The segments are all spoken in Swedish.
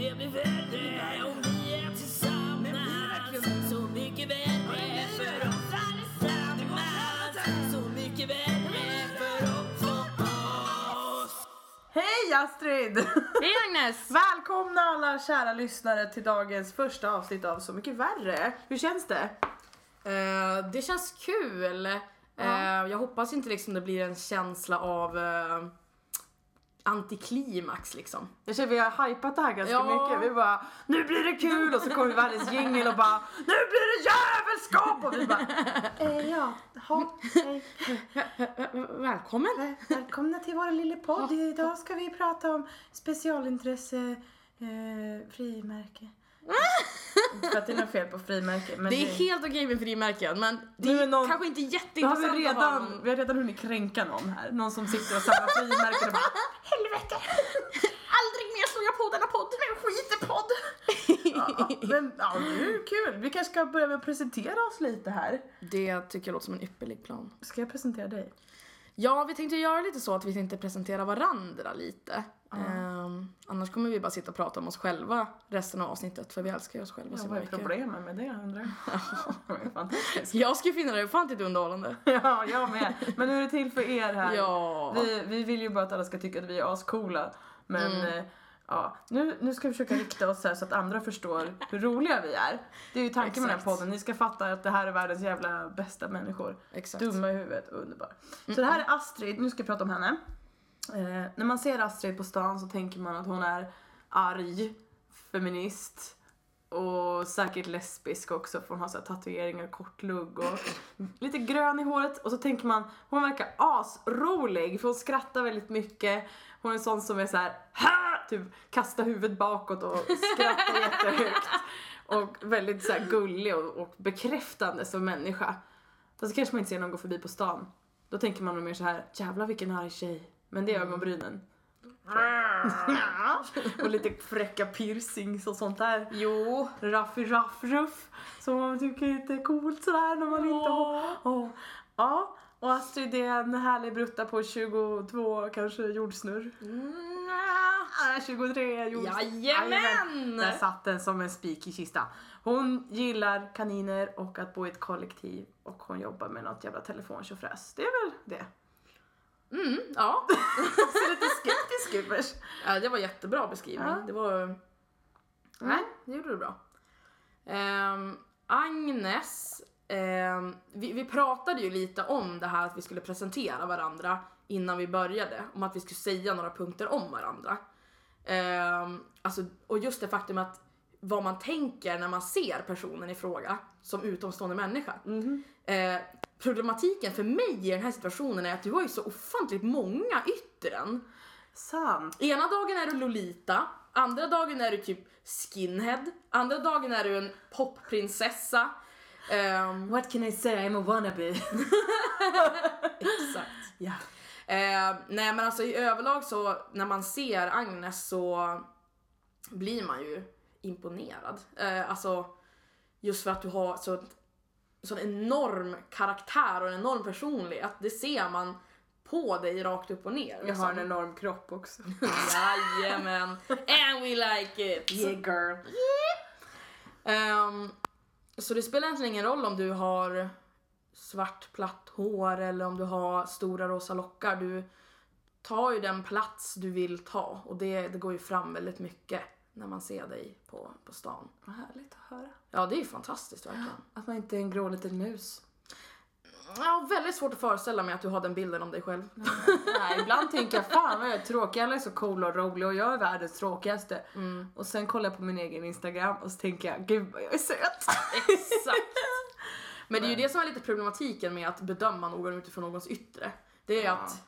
det blir värre om vi är tillsammans Så mycket värre för oss allesammans Så mycket värre för oss Hej Astrid! Hej Agnes! Välkomna alla kära lyssnare till dagens första avsnitt av Så mycket värre. Hur känns det? Eh, det känns kul. Eh, jag hoppas inte liksom det blir en känsla av uh, antiklimax liksom. Jag känner vi har hypat det här ganska Ja. mycket. Vi bara nu blir det kul och så kommer världens jingel och bara nu blir det jävelskap och vi bara eh, ja, ha, hej. Välkommen! Välkomna till vår lilla podd. Idag ska vi prata om specialintresse eh, frimärke. För att det är något fel på frimärke. Men Det är helt okej med frimärken men det är någon- kanske inte Då har jätteintressant vi, att ha redan, någon... vi har redan hunnit kränka någon här. Någon som sitter och samlar frimärken och bara Helvete! Aldrig mer slår jag på denna podd! En skitepodd! ja, men ja, det är kul. Vi kanske ska börja med att presentera oss lite här. Det tycker jag låter som en ypperlig plan. Ska jag presentera dig? Ja, vi tänkte göra lite så att vi tänkte presentera varandra lite. Ehm, annars kommer vi bara sitta och prata om oss själva resten av avsnittet för vi älskar ju oss själva Ja, så vad är mycket. problemet med det undrar jag? Jag skulle finna det ofantligt underhållande. Ja, jag med. Men nu är det till för er här. Ja. Vi, vi vill ju bara att alla ska tycka att vi är ascoola. Men eh, ja, nu, nu ska vi försöka rikta oss här så att andra förstår hur roliga vi är. Det är ju tanken med den här podden. Ni ska fatta att det här är världens jävla bästa människor. Exakt. Dumma i huvudet, underbar. Så det här är Astrid, nu ska jag prata om henne. Eh, när man ser Astrid på stan så tänker man att hon är arg, feminist och säkert lesbisk också för hon har så tatueringar, kort lugg och lite grön i håret. Och så tänker man, hon verkar asrolig för hon skrattar väldigt mycket. Hon är en sån som är så här, ha! Typ kastar huvudet bakåt och skrattar jättehögt. Och väldigt så gullig och, och bekräftande som människa. Fast kanske man inte ser någon gå förbi på stan. Då tänker man nog mer så här, jävlar vilken arg tjej. Men det är ögonbrynen. och lite fräcka piercings och sånt där. Jo. Raffi raff ruff. Som man tycker är coolt sådär när man inte har... Åh. Ja, och Astrid är en härlig brutta på 22 kanske jordsnurr. Ah, 23 jordsnurr. Jajamän! Där satt den som en spik i kistan. Hon gillar kaniner och att bo i ett kollektiv och hon jobbar med något jävla telefontjofräs. Det är väl det. Mm, ja. Ser lite skeptisk ut först. ja. Det var jättebra beskrivning. Ja. Det var... Nej, det gjorde du bra. Ehm, Agnes, ehm, vi, vi pratade ju lite om det här att vi skulle presentera varandra innan vi började. Om att vi skulle säga några punkter om varandra. Ehm, alltså, och just det faktum att vad man tänker när man ser personen i fråga som utomstående människa. Eh, problematiken för mig i den här situationen är att du har ju så ofantligt många yttren. Sant. Ena dagen är du Lolita, andra dagen är du typ skinhead, andra dagen är du en popprinsessa. Ehm, What can I say? I'm a wannabe. exakt. ja. Eh, nej men alltså i överlag så när man ser Agnes så blir man ju imponerad. Eh, alltså just för att du har så sån enorm karaktär och en enorm personlighet. Det ser man på dig rakt upp och ner. Jag liksom. har en enorm kropp också. Jajamän. And we like it. Yeah girl. Ehm, så det spelar egentligen ingen roll om du har svart platt hår eller om du har stora rosa lockar. Du tar ju den plats du vill ta och det, det går ju fram väldigt mycket när man ser dig på, på stan. Vad härligt att höra. Ja, det är ju fantastiskt verkligen. Att man inte är en grå liten mus. Ja, väldigt svårt att föreställa mig att du har den bilden om dig själv. Nej, ibland tänker jag fan vad jag är tråkig, alla är så coola och roliga och jag är världens tråkigaste. Och sen kollar jag på min egen instagram och så tänker jag gud vad jag är söt. Exakt. Men det är ju det som är lite problematiken med att bedöma någon utifrån någons yttre. Det är Ja. att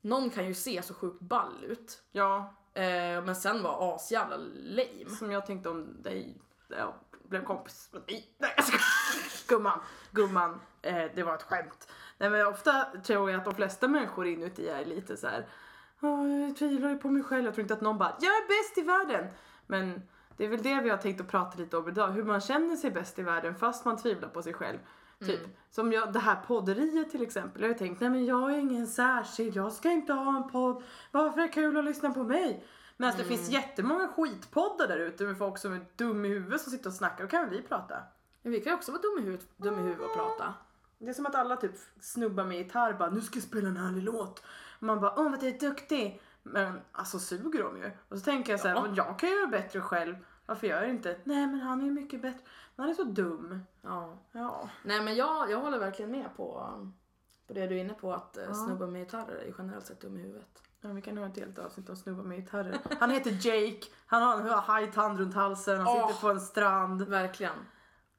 någon kan ju se så sjukt ball ut Ja, eh, men sen vara asjävla lame. som jag tänkte om dig jag blev kompis med dig. Nej jag skojar. Gumman, gumman, eh, det var ett skämt. Nej men ofta tror jag att de flesta människor inuti är lite så här. "Åh, jag tvivlar ju på mig själv, jag tror inte att någon bara jag är bäst i världen. Men det är väl det vi har tänkt att prata lite om idag, hur man känner sig bäst i världen fast man tvivlar på sig själv. Typ, som jag, det här podderiet till exempel. Jag har tänkt, nej men jag är ingen särskild, jag ska inte ha en podd. Varför är det kul att lyssna på mig? Medan det finns jättemånga skitpoddar där ute med folk som är dum i huvudet som sitter och snackar. Då kan väl vi prata? Men vi kan ju också vara dumma i huvudet, dum i huvudet och prata. Det är som att alla typ snubbar med gitarr bara nu ska jag spela en härlig låt. Och man bara åh vad du är duktig. Men alltså suger de ju. Och så tänker jag så här, Ja. "Men jag kan göra bättre själv. Varför gör jag inte? Nej men han är ju mycket bättre. Han är så dum. Ja. Ja. Nej men jag, jag håller verkligen med på, på det du är inne på att ja. snubbar med gitarrer är generellt sett dum i huvudet. Ja, vi kan ha ett helt avsnitt om snubbar med gitarrer. Han heter Jake, han har en hajtand runt halsen, han sitter Åh. på en strand. Verkligen.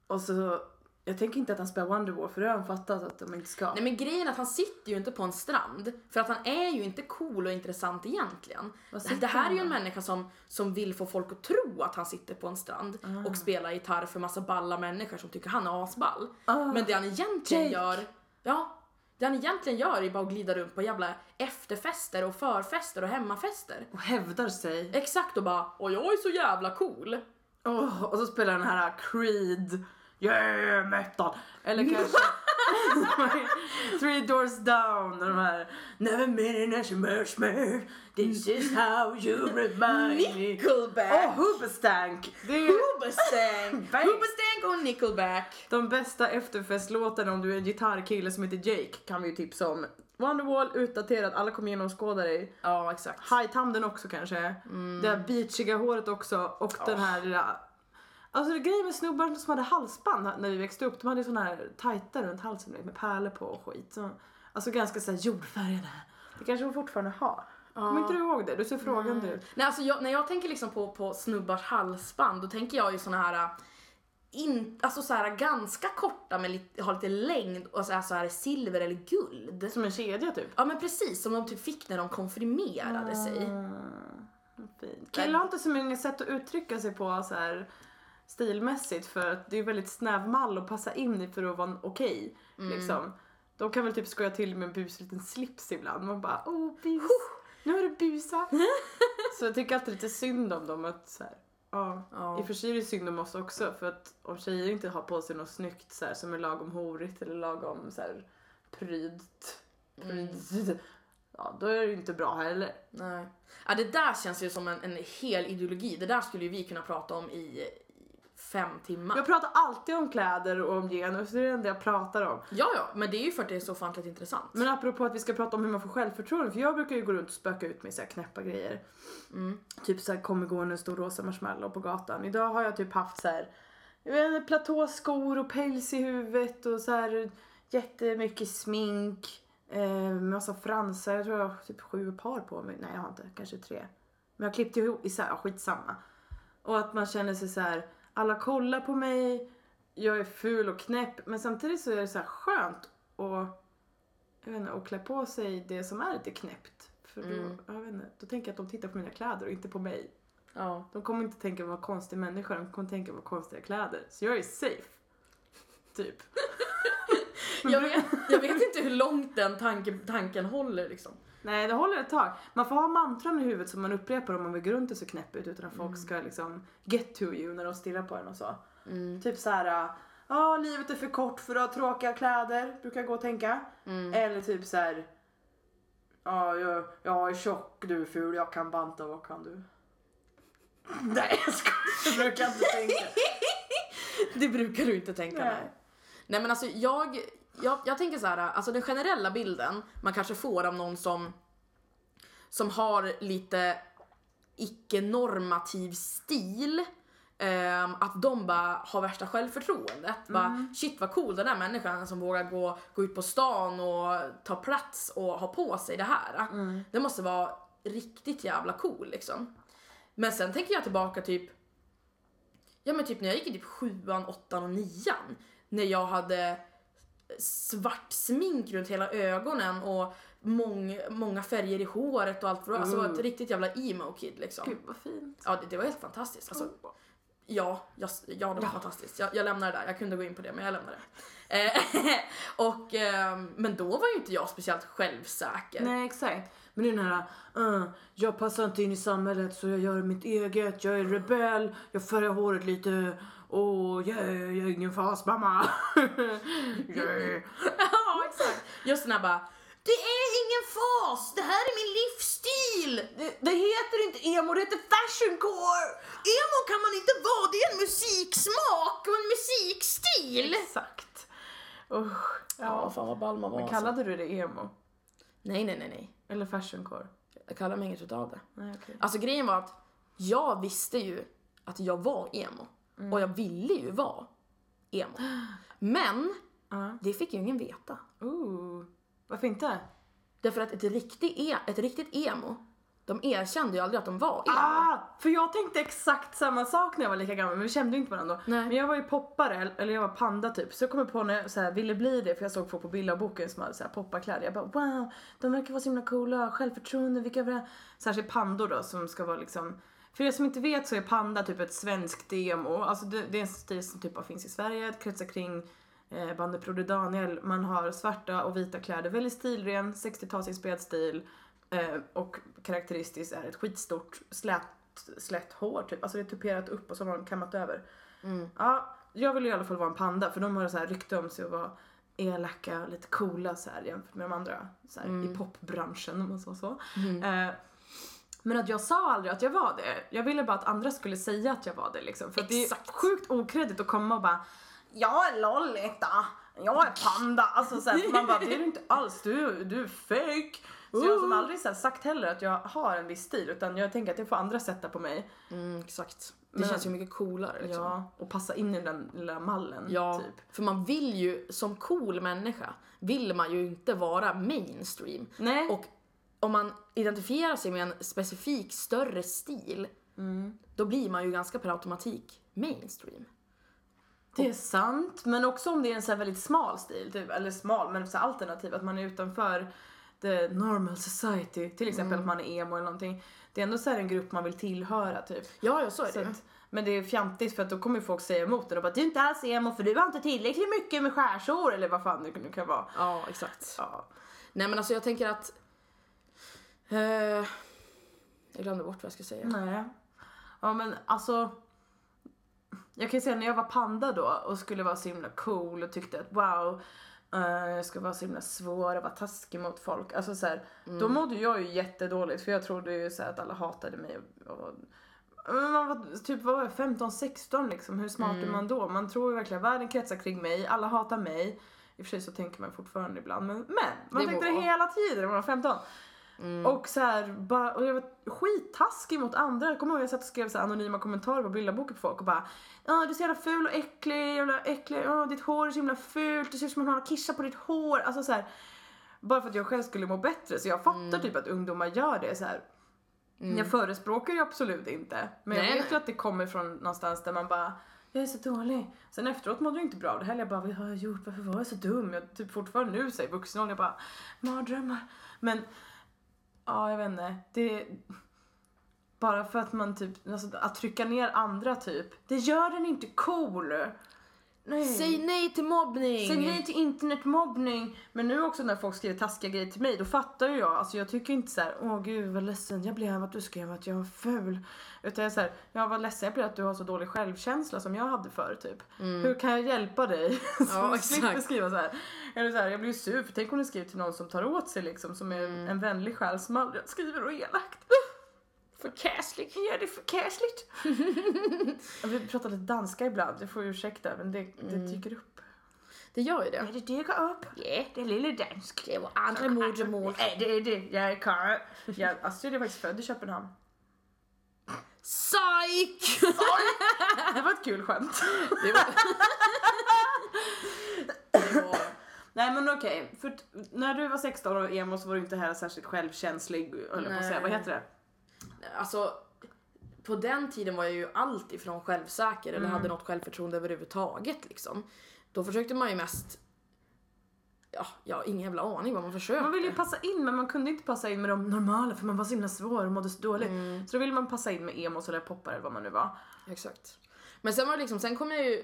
Och så, jag tänker inte att han spelar Wonderwall för det har han fattat att de inte ska. Nej men grejen är att han sitter ju inte på en strand. För att han är ju inte cool och intressant egentligen. Det, här är ju en människa som, som vill få folk att tro att han sitter på en strand Ah. och spelar gitarr för massa balla människor som tycker han är asball. Ah. Men det han egentligen Jake. gör, ja, det han egentligen gör är bara att glida runt på jävla efterfester och förfester och hemmafester. Och hävdar sig. Exakt och bara, och jag är så jävla cool. Åh, och så spelar den här Creed. Yeah, metal. Eller kanske Three Doors Down och de här Never been in a smash me This is how you remind me. Nickelback! Åh, Hoobastank! Hoobastank! Hoobastank och Nickelback. de bästa efterfestlåtarna om du är en gitarrkille som heter Jake kan vi ju tipsa om. Wonderwall, utdaterad, alla kommer genomskåda dig. Ja, exakt. Hajtanden också kanske. Det här beachiga håret också och den här lilla... Alltså det grejen med snubbar som hade halsband när vi växte upp, de hade såna här tajta runt halsen med pärlor på och skit. Så, alltså ganska såhär jordfärgade. Det kanske hon fortfarande har. Kommer inte du ihåg det? Du ser frågande ut. Nej, alltså jag, när jag tänker liksom på, på snubbars halsband då tänker jag ju såna här in, alltså så här ganska korta men lite, har lite längd och så här, så här silver eller guld. Som en kedja typ. Ja men precis, som de typ fick när de konfirmerade sig. Mm, fint. Killar har inte så många sätt att uttrycka sig på så här stilmässigt för att det är väldigt snäv mall att passa in i för att vara okej. liksom. De kan väl typ skoja till med en busig liten slips ibland. Man bara åh bus, nu har du busat. så jag tycker alltid lite synd om dem att så här, ja. Ja. I och för sig är det synd om oss också för att om tjejer inte har på sig något snyggt så här, som är lagom horigt eller lagom så här prydt, prydd, ja då är det ju inte bra heller. Nej. Ja, det där känns ju som en, en hel ideologi. Det där skulle ju vi kunna prata om i fem timmar. Jag pratar alltid om kläder och om genus, det är det enda jag pratar om. Ja, ja, men det är ju för att det är så ofantligt intressant. Men apropå att vi ska prata om hur man får självförtroende, för jag brukar ju gå runt och spöka ut mig så här knäppa grejer. Mm. Typ så här kommer gå en stor rosa marshmallow på gatan. Idag har jag typ haft så här, jag vet inte, platåskor och päls i huvudet och så här jättemycket smink. Eh, massa fransar, jag tror jag har typ sju par på mig. Nej jag har inte, kanske tre. Men jag har klippt ihop isär, skitsamma. Och att man känner sig så här, alla kollar på mig, jag är ful och knäpp. Men samtidigt så är det så här skönt jag vet inte, att klä på sig det som är lite knäppt. För då, Mm. jag vet inte, då tänker jag att de tittar på mina kläder och inte på mig. Ja. De kommer inte tänka vad konstig människa, de kommer tänka vad konstiga kläder. Så jag är safe. Typ. Jag, vet, jag vet inte hur långt den tanken, tanken håller liksom. Nej, det håller ett tag. Man får ha mantran i huvudet som man upprepar om man vill gå runt och se knäpp ut utan att folk ska liksom get to you när de stirrar på en och så. Mm. Typ så här, ja livet är för kort för att ha tråkiga kläder, brukar jag gå och tänka. Mm. Eller typ så här, ja jag, jag är tjock, du är ful, jag kan banta, vad kan du? Nej jag skojar, jag brukar inte tänka. Det brukar du inte tänka Nej. nej. Nej men alltså jag, jag, jag tänker så här, alltså den generella bilden man kanske får av någon som, som har lite icke-normativ stil. ehm, att de bara har värsta självförtroendet. Bara, shit vad cool den där människan som vågar gå, gå ut på stan och ta plats och ha på sig det här. Det måste vara riktigt jävla cool liksom. Men sen tänker jag tillbaka typ Ja men typ när jag gick i typ sjuan, åttan och nian. När jag hade svart smink runt hela ögonen och mång, många färger i håret och allt. för- Alltså Mm. ett riktigt jävla emo-kid liksom. Gud vad fint. Ja det, det var helt fantastiskt. Alltså, ja, jag, ja det var fantastiskt. Jag, jag lämnar det där. Jag kunde gå in på det men jag lämnar det. Eh, och, ehm, men då var ju inte jag speciellt självsäker. Nej exakt. Men det är den här, uh, jag passar inte in i samhället så jag gör mitt eget, jag är rebell, jag färgar håret lite, åh yeah, jag är ingen fas mamma. yeah. ja exakt. Just den här bara, det är ingen fas, det här är min livsstil! Det, det heter inte emo, det heter fashioncore! Emo kan man inte vara, det är en musiksmak och en musikstil! Exakt. Usch. Ja, fan vad ball man var. Men alltså. kallade du det emo? Nej, nej, nej, nej. Eller fashioncore? Jag kallar mig inget utav det. Nej, okej. Alltså grejen var att jag visste ju att jag var emo. Och jag ville ju vara emo. Men Ja. det fick ju ingen veta. Ooh. Varför inte? Därför att ett riktigt, e- ett riktigt emo, de erkände ju aldrig att de var emo. Ah, för jag tänkte exakt samma sak när jag var lika gammal men vi kände ju inte varandra då. Nej. Men jag var ju poppare, eller jag var panda typ. Så jag kom på när jag så här, ville bli det för jag såg folk på Billaboken som hade så här popparkläder. Jag bara wow, de verkar vara så himla coola, självförtroende, vilka bra. Särskilt pandor då som ska vara liksom för er som inte vet så är panda typ ett svenskt demo. Alltså det, det är en stil som typ bara finns i Sverige, kretsar kring eh, bandet Broder Daniel. Man har svarta och vita kläder, väldigt stilren, 60-talsinspirerad stil. Eh, och karaktäristiskt är ett skitstort slät, slätt hår typ. Alltså det är tuperat upp och så har man kammat över. Mm. Ja, jag vill i alla fall vara en panda för de har så här rykte om sig att vara elaka och lite coola så här jämfört med de andra så här, i popbranschen om man sa så. Eh, men att jag sa aldrig att jag var det. Jag ville bara att andra skulle säga att jag var det liksom. För det är sjukt okreddigt att komma och bara Jag är Lolita, jag är panda. Alltså så här, för man bara det är du inte alls, du, du är fake. Så jag har som aldrig så här, sagt heller att jag har en viss stil utan jag tänker att det får andra sätta på mig. Mm, exakt. Det Men- känns ju mycket coolare liksom. Ja, och passa in i den lilla mallen Ja, typ. för man vill ju, som cool människa, vill man ju inte vara mainstream. Nej. Och om man identifierar sig med en specifik större stil, Mm. då blir man ju ganska per automatik mainstream. Det är sant, men också om det är en så väldigt smal stil, typ, eller smal men så alternativ, att man är utanför the normal society, till exempel Mm. att man är emo eller någonting. Det är ändå så en grupp man vill tillhöra typ. Ja, ja så är Så det att, men det är fjantigt för att då kommer folk säga emot en och bara du är inte alls emo för du har inte tillräckligt mycket med skärsår eller vad fan det nu kan vara. Ja, exakt. Ja. Nej men alltså jag tänker att... Eh, jag glömde bort vad jag skulle säga. Nej. Ja men alltså. Jag kan ju säga när jag var panda då och skulle vara så himla cool och tyckte att wow. eh, jag ska vara så himla svår och vara taskig mot folk. Alltså så här, Då mådde jag ju jättedåligt för jag trodde ju så att alla hatade mig. Och, och, man var typ vad var jag, 15-16 liksom. Hur smart är man då? Man tror ju verkligen världen kretsar kring mig, alla hatar mig. I och för sig så tänker man fortfarande ibland men, men man Det tänkte det hela tiden när man var 15. Och så här, bara, och jag var skittaskig mot andra. Jag kommer ihåg jag satt och skrev så anonyma kommentarer på bilderboken på folk och bara Ja du är så jävla ful och äcklig, jävla äcklig, ja ditt hår är så himla fult, det ser ut som att man har kissa på ditt hår. Alltså så här, bara för att jag själv skulle må bättre. Så jag fattar typ att ungdomar gör det så här. Jag förespråkar ju absolut inte. Men jag Nej, vet nej. ju att det kommer från någonstans där man bara jag är så dålig. Sen efteråt mådde jag inte bra av det heller. Jag bara, vad har jag gjort? Varför var jag så dum? Jag typ fortfarande nu säger vuxen jag bara, mardrömmar. Men, ja jag vet inte. Det, bara för att man typ, alltså, att trycka ner andra typ, det gör den inte cool. Nej. Säg nej till mobbning! Säg nej till internetmobbning. Men nu också när folk skriver taskiga grejer till mig, då fattar ju jag. Alltså jag tycker inte så här, åh gud vad ledsen jag blev att du skrev att jag var ful. Utan jag är så här, jag var ledsen jag blev att du har så dålig självkänsla som jag hade förr typ. Hur kan jag hjälpa dig? så Ja, du slipper skriva så här. Eller så här, jag blir sur för tänk om du skriver till någon som tar åt sig liksom, som är en vänlig själ som aldrig skriver och elakt. Förkastlig. Ja, det är förkastligt. Vi pratar lite danska ibland, det får ursäkta men det, det dyker upp. Det gör ju det. Ja, det dyker upp. Yeah. Det är lille dansk. Det var andra modersmål. Nej, det är det. Jag är karl. Jag, Astrid är faktiskt född i Köpenhamn. Psyk! Det var ett kul skämt. Det var... det var... Nej men okej, för t- när du var 16 och emo så var du inte heller särskilt självkänslig, höll jag på att säga. Vad heter det? Alltså, på den tiden var jag ju allt ifrån självsäker eller Mm. hade något självförtroende överhuvudtaget liksom. Då försökte man ju mest Ja, jag har ingen jävla aning vad man försökte. Man ville ju passa in men man kunde inte passa in med de normala för man var så himla svår och mådde så dåligt. Så då ville man passa in med emos eller poppar eller vad man nu var. Exakt. Men sen var det liksom, sen kom jag ju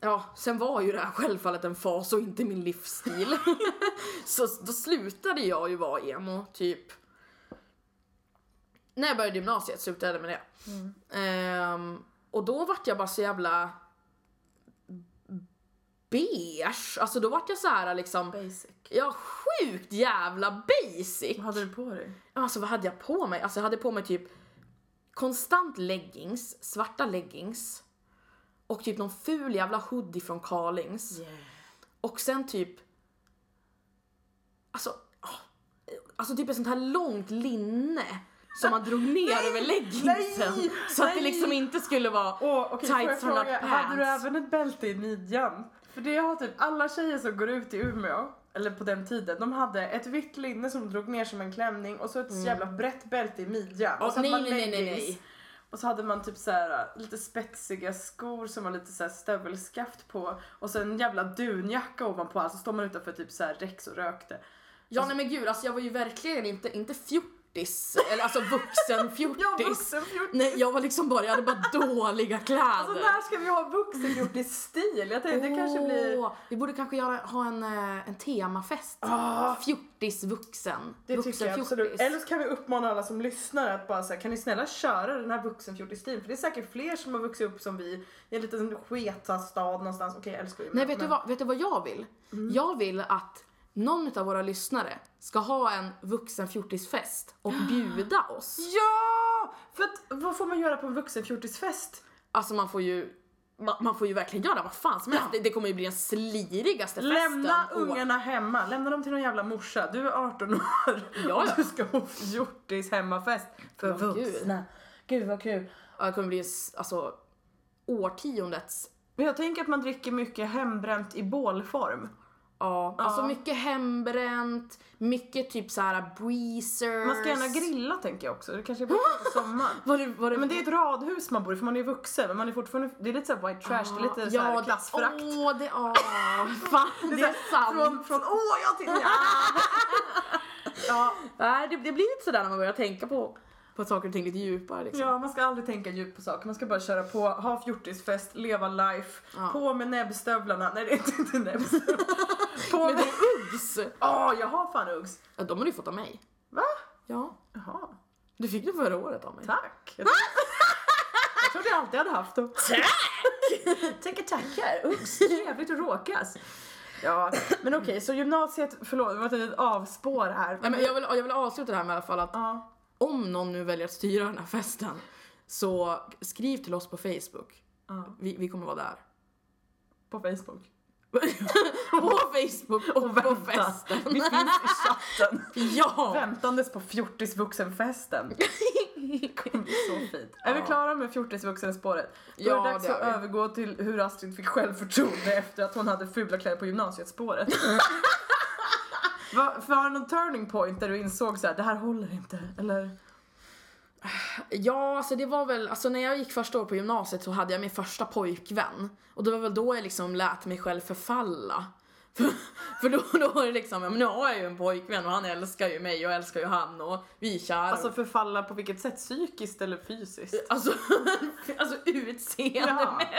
Ja, sen var ju det här självfallet en fas och inte min livsstil. så då slutade jag ju vara emo, typ. När jag började gymnasiet slutade jag med det. Ehm, och då vart jag bara så jävla beige. Alltså då vart jag så här liksom, Basic. ja sjukt jävla basic. Vad hade du på dig? Alltså vad hade jag på mig? Alltså jag hade på mig typ konstant leggings, svarta leggings och typ någon ful jävla hoodie från Carlings. Och sen typ Alltså, åh, alltså typ ett sånt här långt linne som man drog ner över leggingsen. nej, så att det nej. liksom inte skulle vara får jag tights not fråga, pants. hade du även ett bälte i midjan? För det har typ alla tjejer som går ut i Umeå, eller på den tiden, de hade ett vitt linne som drog ner som en klänning och så ett jävla brett bälte i midjan. Åh, och så nej, man nej, nej, nej, nej. Och så hade man typ så här lite spetsiga skor som var lite så här stövelskaft på och så en jävla dunjacka ovanpå allt så står man utanför typ så här Rex och rökte. Ja nej men gud, alltså jag var ju verkligen inte, inte fjortis, eller alltså vuxen fjortis. vuxenfjortis. Nej jag var liksom bara, jag hade bara dåliga kläder. Alltså när ska vi ha vuxenfjortis-stil? Jag tänkte det kanske blir... Vi borde kanske göra, ha en, eh, en temafest. Ah. Fjortis vuxen. Det vuxen tycker jag fjortis. absolut. Eller så kan vi uppmana alla som lyssnar att bara säga kan ni snälla köra den här vuxenfjortis-stilen? För det är säkert fler som har vuxit upp som vi i en liten sketa stad någonstans. Okej, jag älskar Umeå. Nej vet du, men- vad, vet du vad jag vill? Mm. Jag vill att någon av våra lyssnare ska ha en vuxen fjortisfest och bjuda oss. Ja! För att vad får man göra på en vuxenfjortisfest? Alltså man får ju ma- man får ju verkligen göra vad fan som helst. Det, det kommer ju bli den slirigaste festen. Lämna Och- ungarna hemma, lämna dem till någon jävla morsa. Du är 18 år Ja, och ja. du ska ha fjortis hemmafest för Ja, gud. vuxna. Gud vad kul. Ja, det kommer bli alltså årtiondets Men jag tänker att man dricker mycket hembränt i bålform. Ja, alltså mycket hembränt, mycket typ så här breezers. Man ska gärna grilla tänker jag också. Det kanske är bra på sommaren. Var det, var det, Men det är ett radhus man bor i för man är vuxen men man är fortfarande, det är lite såhär white trash, det är lite såhär det- klassförakt. Åh, det, åh, fan, det är sant. Från, från åh jag till ja. ja. Nej, det, det blir lite sådär när man börjar tänka på, på saker och ting lite djupare liksom. ja, man ska aldrig tänka djupt på saker, man ska bara köra på, ha fjortisfest, leva life, Ja. på med näbbstövlarna, nej det är inte näbbstövlarna. på Men med... du Uggs! Åh, jag har fan Uggs. Ja, de har du fått av mig. Va? Ja, Jaha, du fick det förra året av mig. tack. Jag, jag trodde jag alltid hade haft dem. Tack! Tänker tackar, Uggs, trevligt att råkas. Ja, men okej, så gymnasiet, förlåt det var ett litet avspår här. Nej, men jag, vill, jag vill avsluta det här med i alla fall att Ja. om någon nu väljer att styra den här festen så skriv till oss på Facebook. Ja, Vi, vi kommer vara där. på Facebook. på Facebook och, på vänta. festen. Vi finns i chatten. Ja! Väntandes på fjortisvuxenfesten. Det kommer bli så fint. Är vi klara med fjortisvuxenspåret? Då Ja, är det dags det att vi. övergå till hur Astrid fick självförtroende efter att hon hade fula kläder på gymnasiet-spåret. Va- Var det någon turning point där du insåg så här, det här håller inte? Eller? Ja, alltså det var väl, alltså när jag gick första år på gymnasiet så hade jag min första pojkvän. Och det var väl då jag liksom lät mig själv förfalla. För, för då, då var det liksom, ja men nu har jag ju en pojkvän och han älskar ju mig och jag älskar ju han och vi är kära. Alltså förfalla på vilket sätt? Psykiskt eller fysiskt? alltså, alltså utseendemässigt.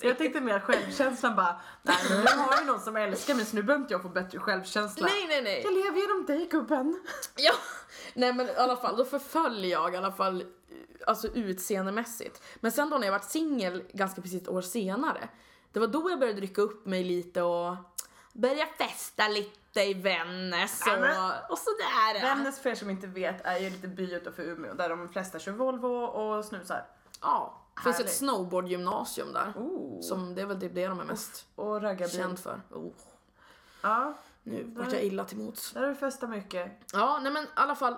Jag tänkte mer självkänslan bara, nej men jag har ju någon som älskar mig så nu behöver inte jag få bättre självkänsla. Nej, nej, nej. Jag lever genom dig gubben. Ja, nej men i alla fall, då förföll jag i alla fall alltså utseendemässigt. Men sen då när jag varit singel ganska precis ett år senare, det var då jag började rycka upp mig lite och börja festa lite i Vännäs Ja, och, och sådär. Vännäs för er som inte vet är ju lite by utanför Umeå där de flesta kör Volvo och snusar. Ja, det finns ett snowboardgymnasium där. Oh. Som det är väl typ det de är mest Och känd för. Oh, Ja, nu vart jag illa till mots. där har du festat mycket. Ja, nej men i alla fall.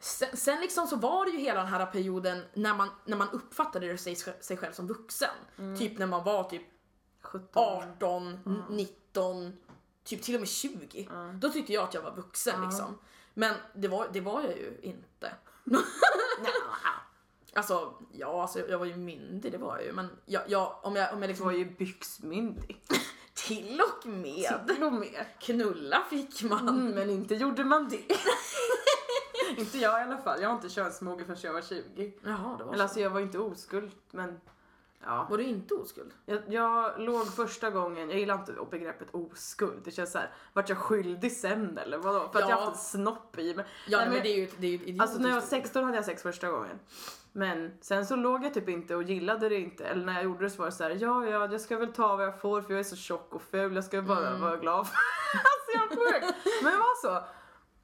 Sen, sen liksom så var det ju hela den här perioden när man, när man uppfattade sig, sig själv som vuxen. Typ när man var typ 17. 18, n- 19, typ till och med 20. Då tyckte jag att jag var vuxen liksom. Men det var, det var jag ju inte. alltså, ja alltså jag var ju myndig, det var jag ju. Men jag, jag, om jag, om jag Du liksom... var ju byxmyndig. Till och med! Till och med. Knulla fick man. Mm, men inte gjorde man det. inte jag i alla fall. Jag har inte könsmogen förrän jag var 20. Jaha, det var Eller så. alltså jag var inte oskuld men ja. Var du inte oskuld? Jag, jag låg första gången, jag gillar inte begreppet oskuld. Det känns såhär, vart jag skyldig sen eller vadå? För att Ja. jag har haft en snopp i mig. Ja Nej, men, det är ju det är ju Alltså när jag var ord. 16 hade jag sex första gången. Men sen så låg jag typ inte och gillade det inte. Eller när jag gjorde det så var det så här, ja ja jag ska väl ta vad jag får för jag är så tjock och ful. Jag ska bara Mm. vara glad. alltså jag är sjuk. Men det var så.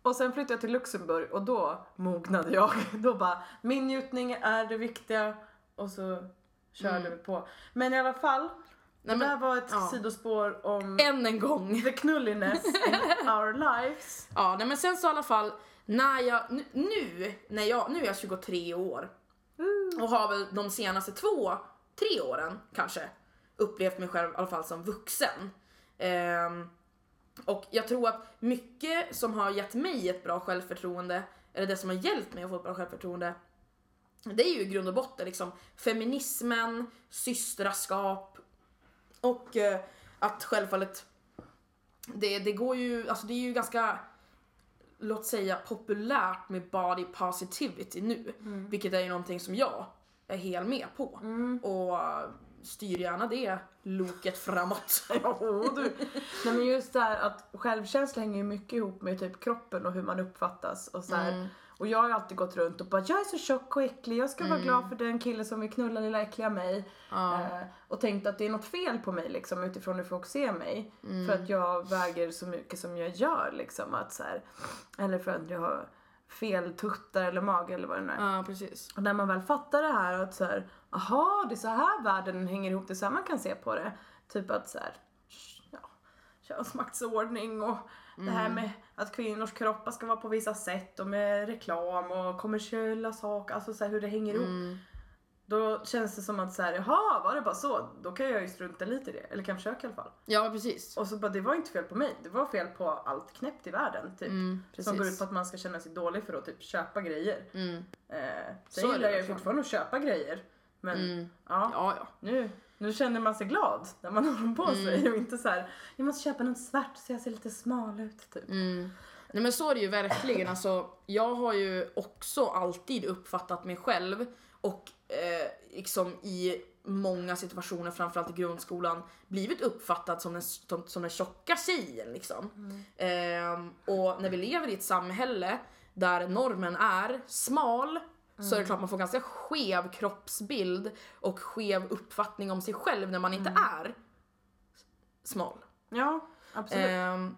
Och sen flyttade jag till Luxemburg och då mognade jag. Då bara, min njutning är det viktiga. Och så körde Mm. vi på. Men i alla fall, Nej, det men, var ett ja. sidospår om än en gång. the knulliness in our lives. Ja, nej, men sen så i alla fall, när jag, nu, nu, när jag, nu är jag 23 år och har väl de senaste två, tre åren kanske upplevt mig själv i alla fall som vuxen. Um, och jag tror att mycket som har gett mig ett bra självförtroende, eller det som har hjälpt mig att få ett bra självförtroende, det är ju i grund och botten liksom feminismen, systraskap och eh, att självfallet det, det går ju, alltså det är ju ganska låt säga populärt med body positivity nu. Vilket är ju någonting som jag är helt med på. Och eh, styr gärna det loket framåt. Du. Nej men just det här att självkänsla hänger ju mycket ihop med typ kroppen och hur man uppfattas och så här. Mm. Och jag har alltid gått runt och bara jag är så tjock och äcklig, jag ska vara glad för den kille som vill knulla lilla äckliga mig. Ja. Eh, och tänkt att det är något fel på mig liksom utifrån hur folk ser mig. Mm. För att jag väger så mycket som jag gör liksom. Att så här, eller för att jag har fel tuttar eller mage eller vad det nu är. Ja, precis. Och när man väl fattar det här att så här, aha, det är så här världen hänger ihop, det är så här man kan se på det. Typ att så här, ja, könsmaktsordning och det här med att kvinnors kroppar ska vara på vissa sätt och med reklam och kommersiella saker, alltså så här, hur det hänger ihop. Mm. Då känns det som att så här, jaha, var det bara så? Då kan jag ju strunta lite i det, eller kan försöka i alla fall. Ja, precis. Och så bara, det var inte fel på mig, det var fel på allt knäppt i världen typ. Mm, som går ut på att man ska känna sig dålig för att typ köpa grejer. Mm. Eh, Så sen gillar jag ju fortfarande att köpa grejer. Men Mm. ja, Ja, ja. nu, nu känner man sig glad när man har dem på Mm. sig och inte så här. jag måste köpa något svart så jag ser lite smal ut typ. Mm. Nej men så är det ju verkligen. Alltså, jag har ju också alltid uppfattat mig själv och eh, liksom i många situationer, framförallt i grundskolan, blivit uppfattad som den, som, som den tjocka tjejen. Liksom. Ehm, och när vi lever i ett samhälle där normen är smal så är det klart man får ganska skev kroppsbild och skev uppfattning om sig själv när man inte är smal. Ja, absolut. Ehm,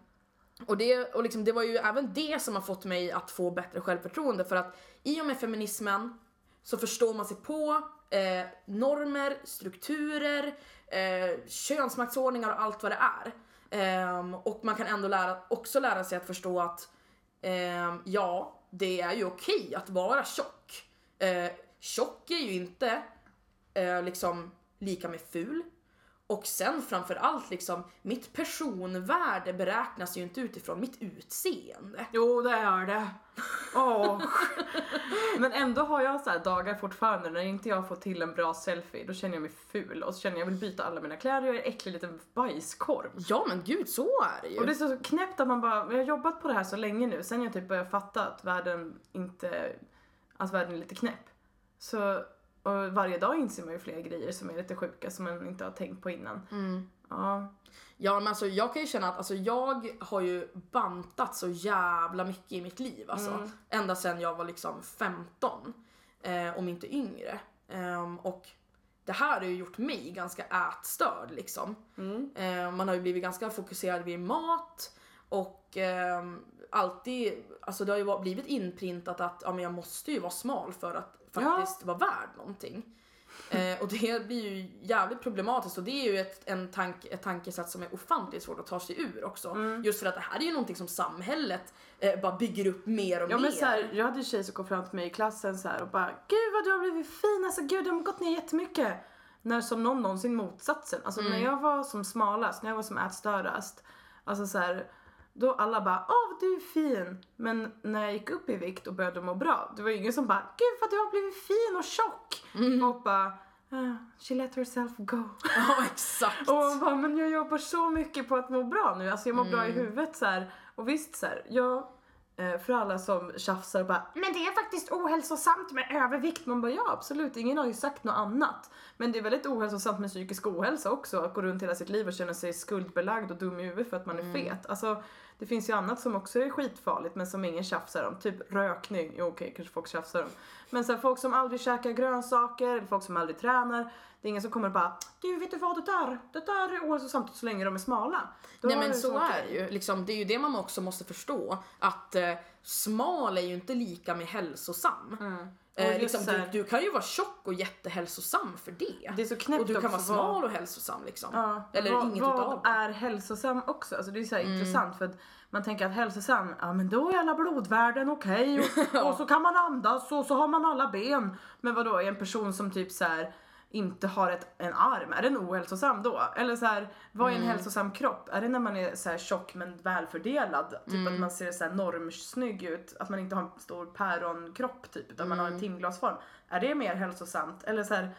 och det, och liksom, det var ju även det som har fått mig att få bättre självförtroende för att i och med feminismen så förstår man sig på eh, normer, strukturer, eh, könsmaktsordningar och allt vad det är. Ehm, och man kan ändå lära, också lära sig att förstå att ehm, ja, det är ju okej att vara tjock. Eh, tjock är ju inte eh, liksom lika med ful. Och sen framför allt liksom, mitt personvärde beräknas ju inte utifrån mitt utseende. Jo, det är det. Åh. Men ändå har jag så här dagar fortfarande när inte jag får till en bra selfie, då känner jag mig ful och så känner jag vill byta alla mina kläder och jag är en äcklig liten bajskorv. Ja men gud, så är det ju. Och det är så knäppt att man bara, jag har jobbat på det här så länge nu, sen jag typ började fatta att världen inte, att världen är lite knäpp. Så, och varje dag inser man ju fler grejer som är lite sjuka som man inte har tänkt på innan. Mm. Ja. Ja men alltså jag kan ju känna att alltså, jag har ju bantat så jävla mycket i mitt liv alltså. Mm. Ända sedan jag var liksom 15. Eh, om inte yngre. Ehm, och det här har ju gjort mig ganska ätstörd liksom. Mm. Eh, man har ju blivit ganska fokuserad vid mat och ehm, alltid, alltså det har ju blivit inprintat att ja, men jag måste ju vara smal för att faktiskt vara värd någonting. Eh, och det blir ju jävligt problematiskt och det är ju ett, en tank, ett tankesätt som är ofantligt svårt att ta sig ur också. Mm. Just för att det här är ju någonting som samhället eh, bara bygger upp mer och Ja mer. men så här, jag hade en tjej som kom fram till mig i klassen så här och bara Gud vad du har blivit fin, alltså gud du har gått ner jättemycket. När som någon någonsin motsatsen. Alltså när jag var som smalast, när jag var som ätstörast. Alltså så här, då alla bara åh du är fin. Men när jag gick upp i vikt och började må bra, det var ingen som bara gud vad du har blivit fin och tjock. Och bara ah, she let herself go. Ja exakt. Och man bara, men jag jobbar så mycket på att må bra nu. Alltså jag mår bra i Mm. huvudet så här. Och visst så här, jag, eh, för alla som tjafsar och bara, men det är faktiskt ohälsosamt med övervikt. Man bara, ja absolut, ingen har ju sagt något annat. Men det är väldigt ohälsosamt med psykisk ohälsa också. Att gå runt hela sitt liv och känna sig skuldbelagd och dum i huvudet för att man är Mm. fet. Alltså Det finns ju annat som också är skitfarligt men som ingen tjafsar om. Typ rökning, jo okej kanske folk tjafsar om. Men så här, folk som aldrig käkar grönsaker, eller folk som aldrig tränar. Det är ingen som kommer och bara Du vet du vad det där, det där är ohälsosamt så länge de är smala. Då Nej men det så okej. är det ju. Liksom, det är ju det man också måste förstå. Att eh, smal är ju inte lika med hälsosam. Mm. Eh, liksom, du, du kan ju vara tjock och jättehälsosam för det. Det är så knäppt och du kan vara också vad- smal och hälsosam liksom. Ja, Eller vad, inget vad utav är hälsosam också? Alltså det är så Mm. intressant för att man tänker att hälsosam, ja men då är alla blodvärden okej och, och så kan man andas och så har man alla ben. Men vad då är en person som typ så här inte har ett, en arm, är den ohälsosam då? Eller så här, vad är en Mm. hälsosam kropp? Är det när man är så här tjock men välfördelad? Typ Mm. att man ser så här normsnygg ut, att man inte har en stor päronkropp typ utan man har Mm. en timglasform. Är det mer hälsosamt? Eller så här,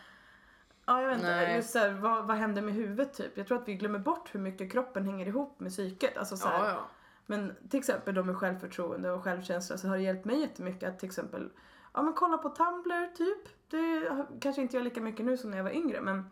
Ja jag vet inte, Nej. just såhär, vad, vad händer med huvudet typ? Jag tror att vi glömmer bort hur mycket kroppen hänger ihop med psyket. Alltså, så här, Ja, ja. Men till exempel då med självförtroende och självkänsla så har det hjälpt mig jättemycket att till exempel ja, men kolla på Tumblr typ. Det kanske inte jag lika mycket nu som när jag var yngre men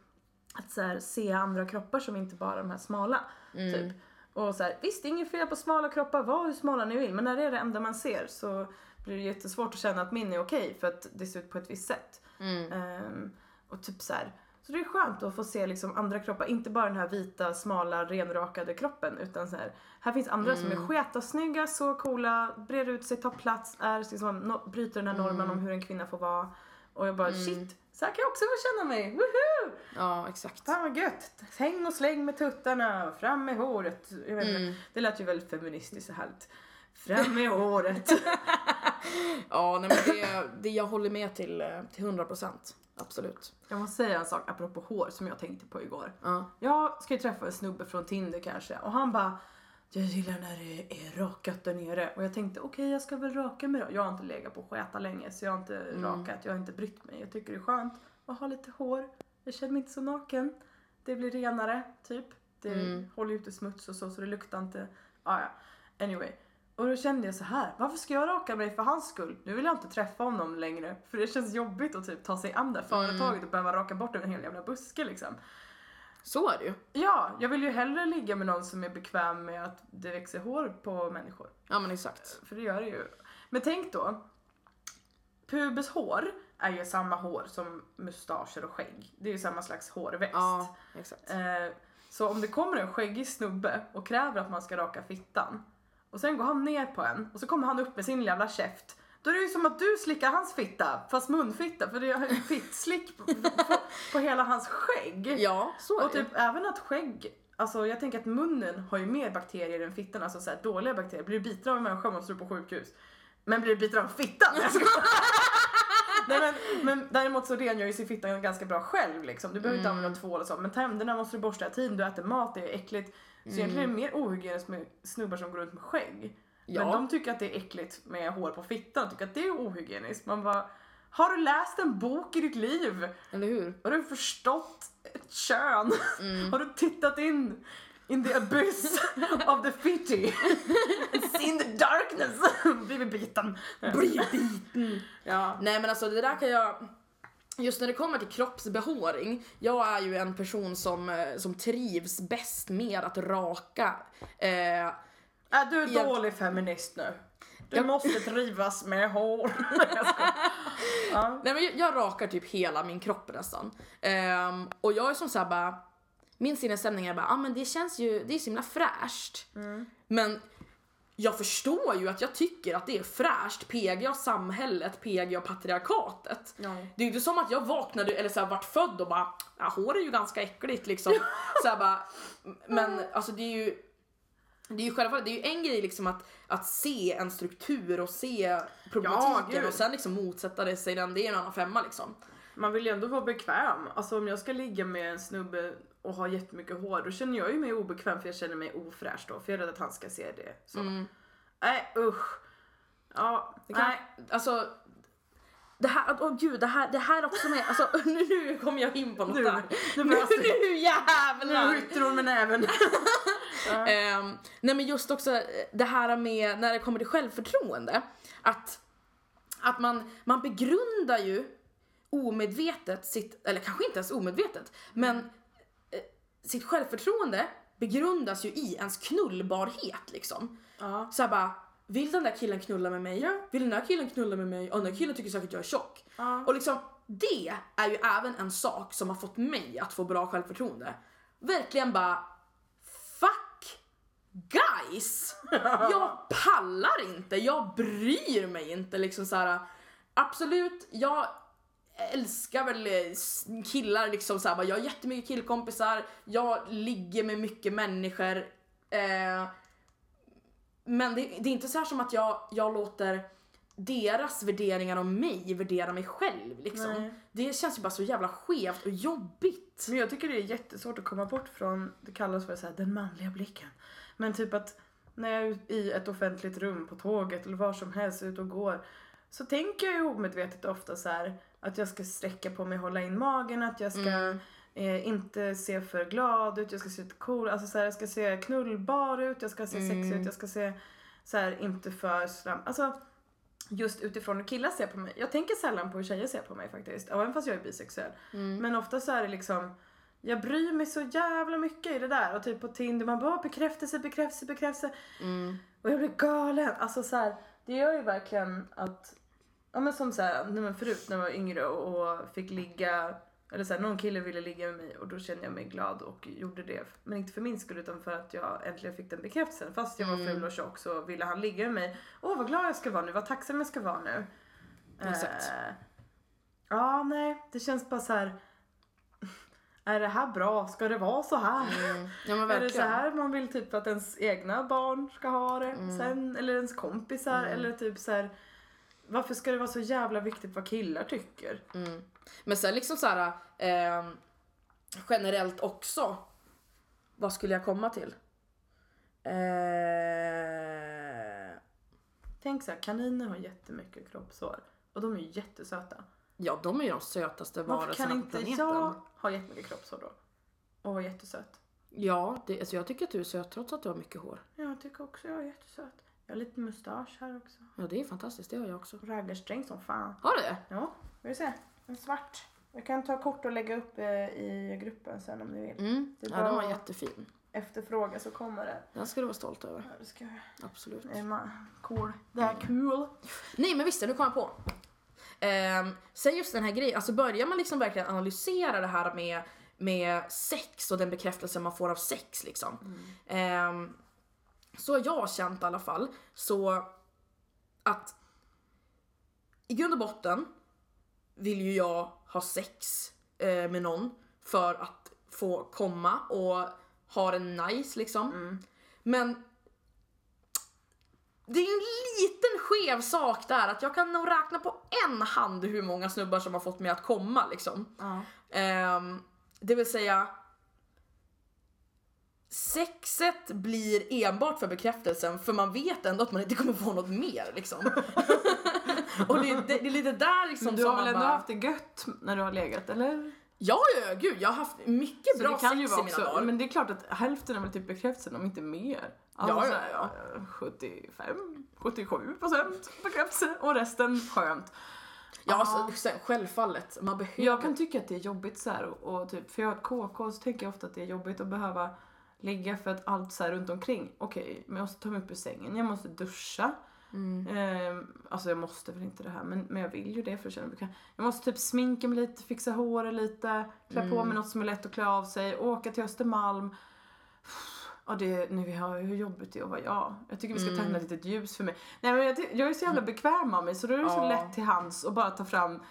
att så här, se andra kroppar som inte bara de här smala. Mm. Typ. Och så här, visst det är inget fel på smala kroppar, var hur smala ni vill men när det är det enda man ser så blir det jättesvårt att känna att min är okej för att det ser ut på ett visst sätt. Mm. Ehm, och typ så här. Så det är skönt att få se liksom andra kroppar, inte bara den här vita, smala, renrakade kroppen utan så här. Här finns andra som är sketa snygga, så coola, breder ut sig, tar plats, är liksom, no, bryter den här normen om hur en kvinna får vara. Och jag bara shit, så här kan jag också få känna mig, woho! ja exakt. Fan vad gött! Häng och släng med tuttarna, fram med håret. Jag vet inte, Mm. Det lät ju väldigt feministiskt och härligt. Fram med håret. Ja nej, men det, det jag håller med till, eh, till 100%. Absolut. Jag måste säga en sak apropå hår som jag tänkte på igår. Ja. Jag ska ju träffa en snubbe från Tinder kanske och han bara jag gillar när det är rakat där nere och jag tänkte okej jag ska väl raka mig då. Jag har inte legat på skäta länge så jag har inte rakat, jag har inte brytt mig. Jag tycker det är skönt att ha lite hår. Jag känner mig inte så naken. Det blir renare typ. Det Mm. håller ute smuts och så så det luktar inte. Ah, ja. Anyway. Och då kände jag så här, varför ska jag raka mig för hans skull? Nu vill jag inte träffa honom längre för det känns jobbigt att typ ta sig an det här företaget och behöva raka bort en hel jävla buske liksom. Så är det ju. Ja, jag vill ju hellre ligga med någon som är bekväm med att det växer hår på människor. Ja men exakt. För det gör det ju. Men tänk då. Pubeshår är ju samma hår som mustascher och skägg. Det är ju samma slags hårväxt. Ja exakt. Eh, så om det kommer en skäggig snubbe och kräver att man ska raka fittan och sen går han ner på en och så kommer han upp med sin jävla käft. Då är det ju som att du slickar hans fitta, fast munfitta för det är ju fittslick på, på, på hela hans skägg. Ja så är Och det typ även att skägg, alltså jag tänker att munnen har ju mer bakterier än fittan, alltså så här, dåliga bakterier. Blir du biten av en människa måste du på sjukhus. Men blir du biten av fittan? Nej, men, men däremot så rengör ju sig fittan ganska bra själv liksom. Du behöver inte Mm. använda tvål och så. Men tänderna måste du borsta, tiden du äter mat, det är äckligt. Så egentligen är det mer ohygieniskt med snubbar som går runt med skägg. Mm. Ja. Men de tycker att det är äckligt med hår på fittan, tycker att det är ohygieniskt. Man bara, har du läst en bok i ditt liv? Eller hur? Har du förstått ett kön? Mm. Har du tittat in in the abyss of the fitty? Seen the darkness? Blivit biten. Bli biten. Ja. Nej men alltså det där kan jag Just när det kommer till kroppsbehåring, jag är ju en person som, eh, som trivs bäst med att raka. Eh, Är du Jag- dålig feminist nu? Du Jag- måste trivas med hår. Ja. nej men jag, jag rakar typ hela min kropp nästan. Ehm, och jag är som såhär bara, min sinnesstämning är bara, ah, men det känns ju, det är så himla fräscht. Men jag förstår ju att jag tycker att det är fräscht, PGA samhället, PGA patriarkatet. Ja. Det är ju inte som att jag vaknade eller så här, vart född och bara, ja hår är ju ganska äckligt liksom. så här, bara, men alltså det är ju det är ju självfallet, det är ju en grej liksom att, att se en struktur och se problematiken gud. och sen liksom motsätta det sig den, det är en annan femma liksom. Man vill ju ändå vara bekväm. Alltså om jag ska ligga med en snubbe och ha jättemycket hår då känner jag ju mig obekväm för jag känner mig ofräsch då. För jag är rädd att han ska se det. Så. Mm. Nej usch. Ja, Det kan, nej. Alltså, det här, åh gud, det här, det här också med, alltså nu, nu kommer jag in på något Nu- där. nu Nu, nu jävlar! Nu rycker hon med näven. Ehm, nej men just också eh, det här med när det kommer till självförtroende. Att, att man, man begrundar ju omedvetet sitt, eller kanske inte ens omedvetet, men sitt självförtroende begrundas ju i ens knullbarhet liksom. Ja. Så här bara, vill den där killen knulla med mig? Ja. Vill den där killen knulla med mig? Och den där killen tycker säkert jag är tjock. Ja. Och liksom, det är ju även en sak som har fått mig att få bra självförtroende. Verkligen bara, fuck guys! Jag pallar inte, jag bryr mig inte liksom så här. Absolut, jag älskar väl eh, killar liksom så här, bara, jag har jättemycket killkompisar, jag ligger med mycket människor. Eh, men det, det är inte så här som att jag, jag låter deras värderingar om mig värdera mig själv liksom. Nej. Det känns ju bara så jävla skevt och jobbigt. Men jag tycker det är jättesvårt att komma bort från, det kallas för så här, den manliga blicken. Men typ att när jag är i ett offentligt rum på tåget eller var som helst ute och går så tänker jag ju omedvetet ofta så här att jag ska sträcka på mig, hålla in magen, att jag ska Mm. eh, inte se för glad ut, jag ska se lite cool, alltså så här, jag ska se knullbar ut, jag ska se Mm. sexig ut, jag ska se så här, inte för slam. Alltså just utifrån hur killar ser på mig. Jag tänker sällan på hur tjejer ser på mig faktiskt, även fast jag är bisexuell. Mm. Men ofta så är det liksom jag bryr mig så jävla mycket i det där och typ på Tinder man bara bekräftelse, bekräftelse, bekräftelse Mm. och jag blir galen. Alltså så här, det gör ju verkligen att, ja men som så här, nej men förut när jag var yngre och, och fick ligga, eller så här, någon kille ville ligga med mig och då kände jag mig glad och gjorde det. Men inte för min skull utan för att jag äntligen fick den bekräftelsen. Fast jag var Mm. ful och tjock så ville han ligga med mig. Åh vad glad jag ska vara nu, vad tacksam jag ska vara nu. Exakt. Eh, ja nej, det känns bara så här. Är det här bra? Ska det vara så här? Mm. Ja men Är det så här man vill typ att ens egna barn ska ha det Mm. sen? Eller ens kompisar? Eller typ så här. Varför ska det vara så jävla viktigt vad killar tycker? Mm. Men sen liksom så här ehm, generellt också. Vad skulle jag komma till? Eh, Tänk så här, kaniner har jättemycket kroppshår. Och de är ju jättesöta. ja, de är ju de sötaste Varför varelserna kan på inte planeten. jag ha jättemycket kroppshår då? Och vara jättesöt? Ja, det, alltså jag tycker att du är söt trots att du har mycket hår. Jag tycker också jag är jättesöt. Jag har lite mustasch här också. Ja, det är fantastiskt. Det har jag också. Raggarsträng som fan. Har du det? Ja, vill du se? En svart. Jag kan ta kort och lägga upp eh, i gruppen sen om ni vill. Mm. Det Ja, den var jättefin. Efterfråga så kommer det. Den ska du vara stolt över. Ja, det ska jag. Absolut. Det är cool. Det är kul. Nej men visst, nu kom jag på. Um, sen just den här grejen, alltså börjar man liksom verkligen analysera det här med, med sex och den bekräftelse man får av sex liksom. Ehm, så har jag känt i alla fall så att i grund och botten vill ju jag ha sex eh, med någon för att få komma och ha det nice liksom. Men det är ju en liten skev sak där att jag kan nog räkna på en hand hur många snubbar som har fått mig att komma liksom. Ja. Ehm, det vill säga Sexet blir enbart för bekräftelsen för man vet ändå att man inte kommer få något mer liksom. Och det, det, det är lite där liksom Men du har väl ändå bara, haft det gött när du har legat, eller? Ja, ja, gud jag har haft mycket Så bra sex ju i mina också, dagar. men det är klart att hälften är väl typ bekräftelsen om inte mer. Alltså Ja, ja, ja. eh, 75, 77 procent bekräftelse och resten skönt. Ja, alltså, självfallet. Man behöver... Jag kan tycka att det är jobbigt så här och, och typ, för jag har ett KK så tycker jag ofta att det är jobbigt att behöva ligga för att allt så här runt omkring. Okej, men jag måste ta mig upp ur sängen, jag måste duscha. Mm. Ehm, alltså jag måste väl inte det här men, men jag vill ju det för att känna mig bekväm. Jag måste typ sminka mig lite, fixa håret lite, klä på Mm. mig något som är lätt att klä av sig, åka till Östermalm. Ja det, nu har jag hur jobbigt det är att vara jag. Jag tycker vi ska Mm. tända ett litet ljus för mig. Nej men jag, jag är så jävla bekväm av mig så då är det så Ja. lätt till hands att bara ta fram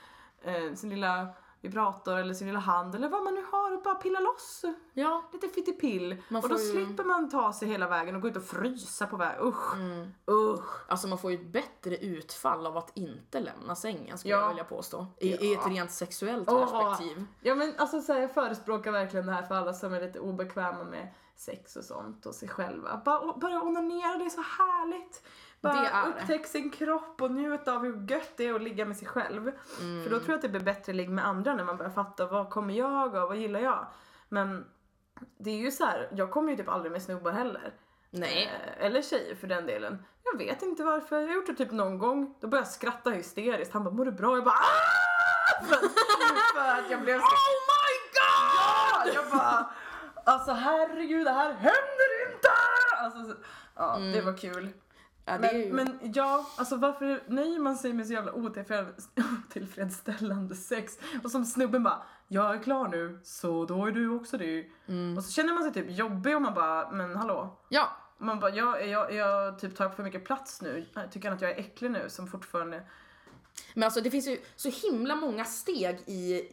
eh, sin lilla vibrator eller sin lilla hand eller vad man nu har och bara pilla loss. Ja. Lite fittipill. Man Och då ju- slipper man ta sig hela vägen och gå ut och frysa på väg. Usch, Mm. usch. Alltså man får ju ett bättre utfall av att inte lämna sängen skulle Ja. jag vilja påstå. I, I Ja. ett rent sexuellt Åh. perspektiv. Ja men alltså så här, jag förespråkar verkligen det här för alla som är lite obekväma med sex och sånt och sig själva. Bara börja onanera, det är så härligt. Bara upptäck sin kropp och njut av hur gött det är att ligga med sig själv. För då tror jag att det blir bättre ligg med andra när man börjar fatta vad kommer jag och vad gillar jag. Men det är ju så här, jag kommer ju typ aldrig med snubbar heller. Nej. Eh, Eller tjejer för den delen. Jag vet inte varför. Jag har gjort det typ någon gång. Då började jag skratta hysteriskt. Han bara, mår du bra? Jag bara "Ah!" för, för att jag blev så... Oh my god! Ja, jag bara... alltså herregud det här händer inte! Alltså, så- ja det var kul. Ja, Men, ju... men ja, alltså varför nöjer man sig med så jävla otillfred- otillfredsställande sex? Och som snubben bara, jag är klar nu, så då är du också det. Mm. Och så känner man sig typ jobbig och man bara, men hallå? Ja, Man bara, jag, jag, jag typ tar för mycket plats nu. Tycker han att jag är äcklig nu som fortfarande... men alltså det finns ju så himla många steg i,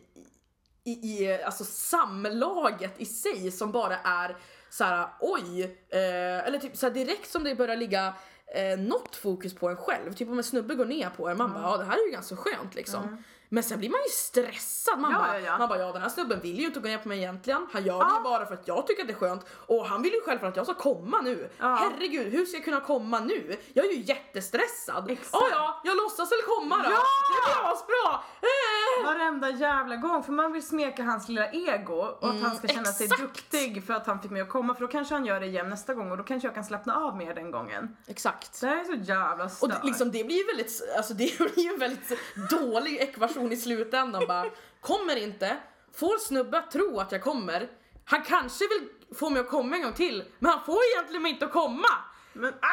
i, i alltså samlaget i sig som bara är så här: oj, eh, eller typ så direkt som det börjar ligga eh, något fokus på en själv, typ om en snubbe går ner på en, man bara ja det här är ju ganska skönt liksom. Men sen blir man ju stressad, man, Ja, bara, ja, ja. man bara ja den här snubben vill ju inte gå ner på mig egentligen, han gör det ju bara för att jag tycker att det är skönt och han vill ju själv för att jag ska komma nu. Herregud, hur ska jag kunna komma nu? Jag är ju jättestressad. Exakt. Ja ja, jag låtsas väl komma då. Ja! Det blir asbra! Eh! Varenda jävla gång, för man vill smeka hans lilla ego och att han ska känna sig exakt. duktig för att han fick mig att komma för då kanske han gör det igen nästa gång och då kanske jag kan slappna av mer den gången. Exakt. Det här är så jävla Och stört. det, liksom, det blir ju väldigt, alltså det blir ju en väldigt dålig ekvation i slutändan bara. Kommer inte, får snubbe att tro att jag kommer. Han kanske vill få mig att komma en gång till, men han får egentligen mig inte att komma. Men Ah!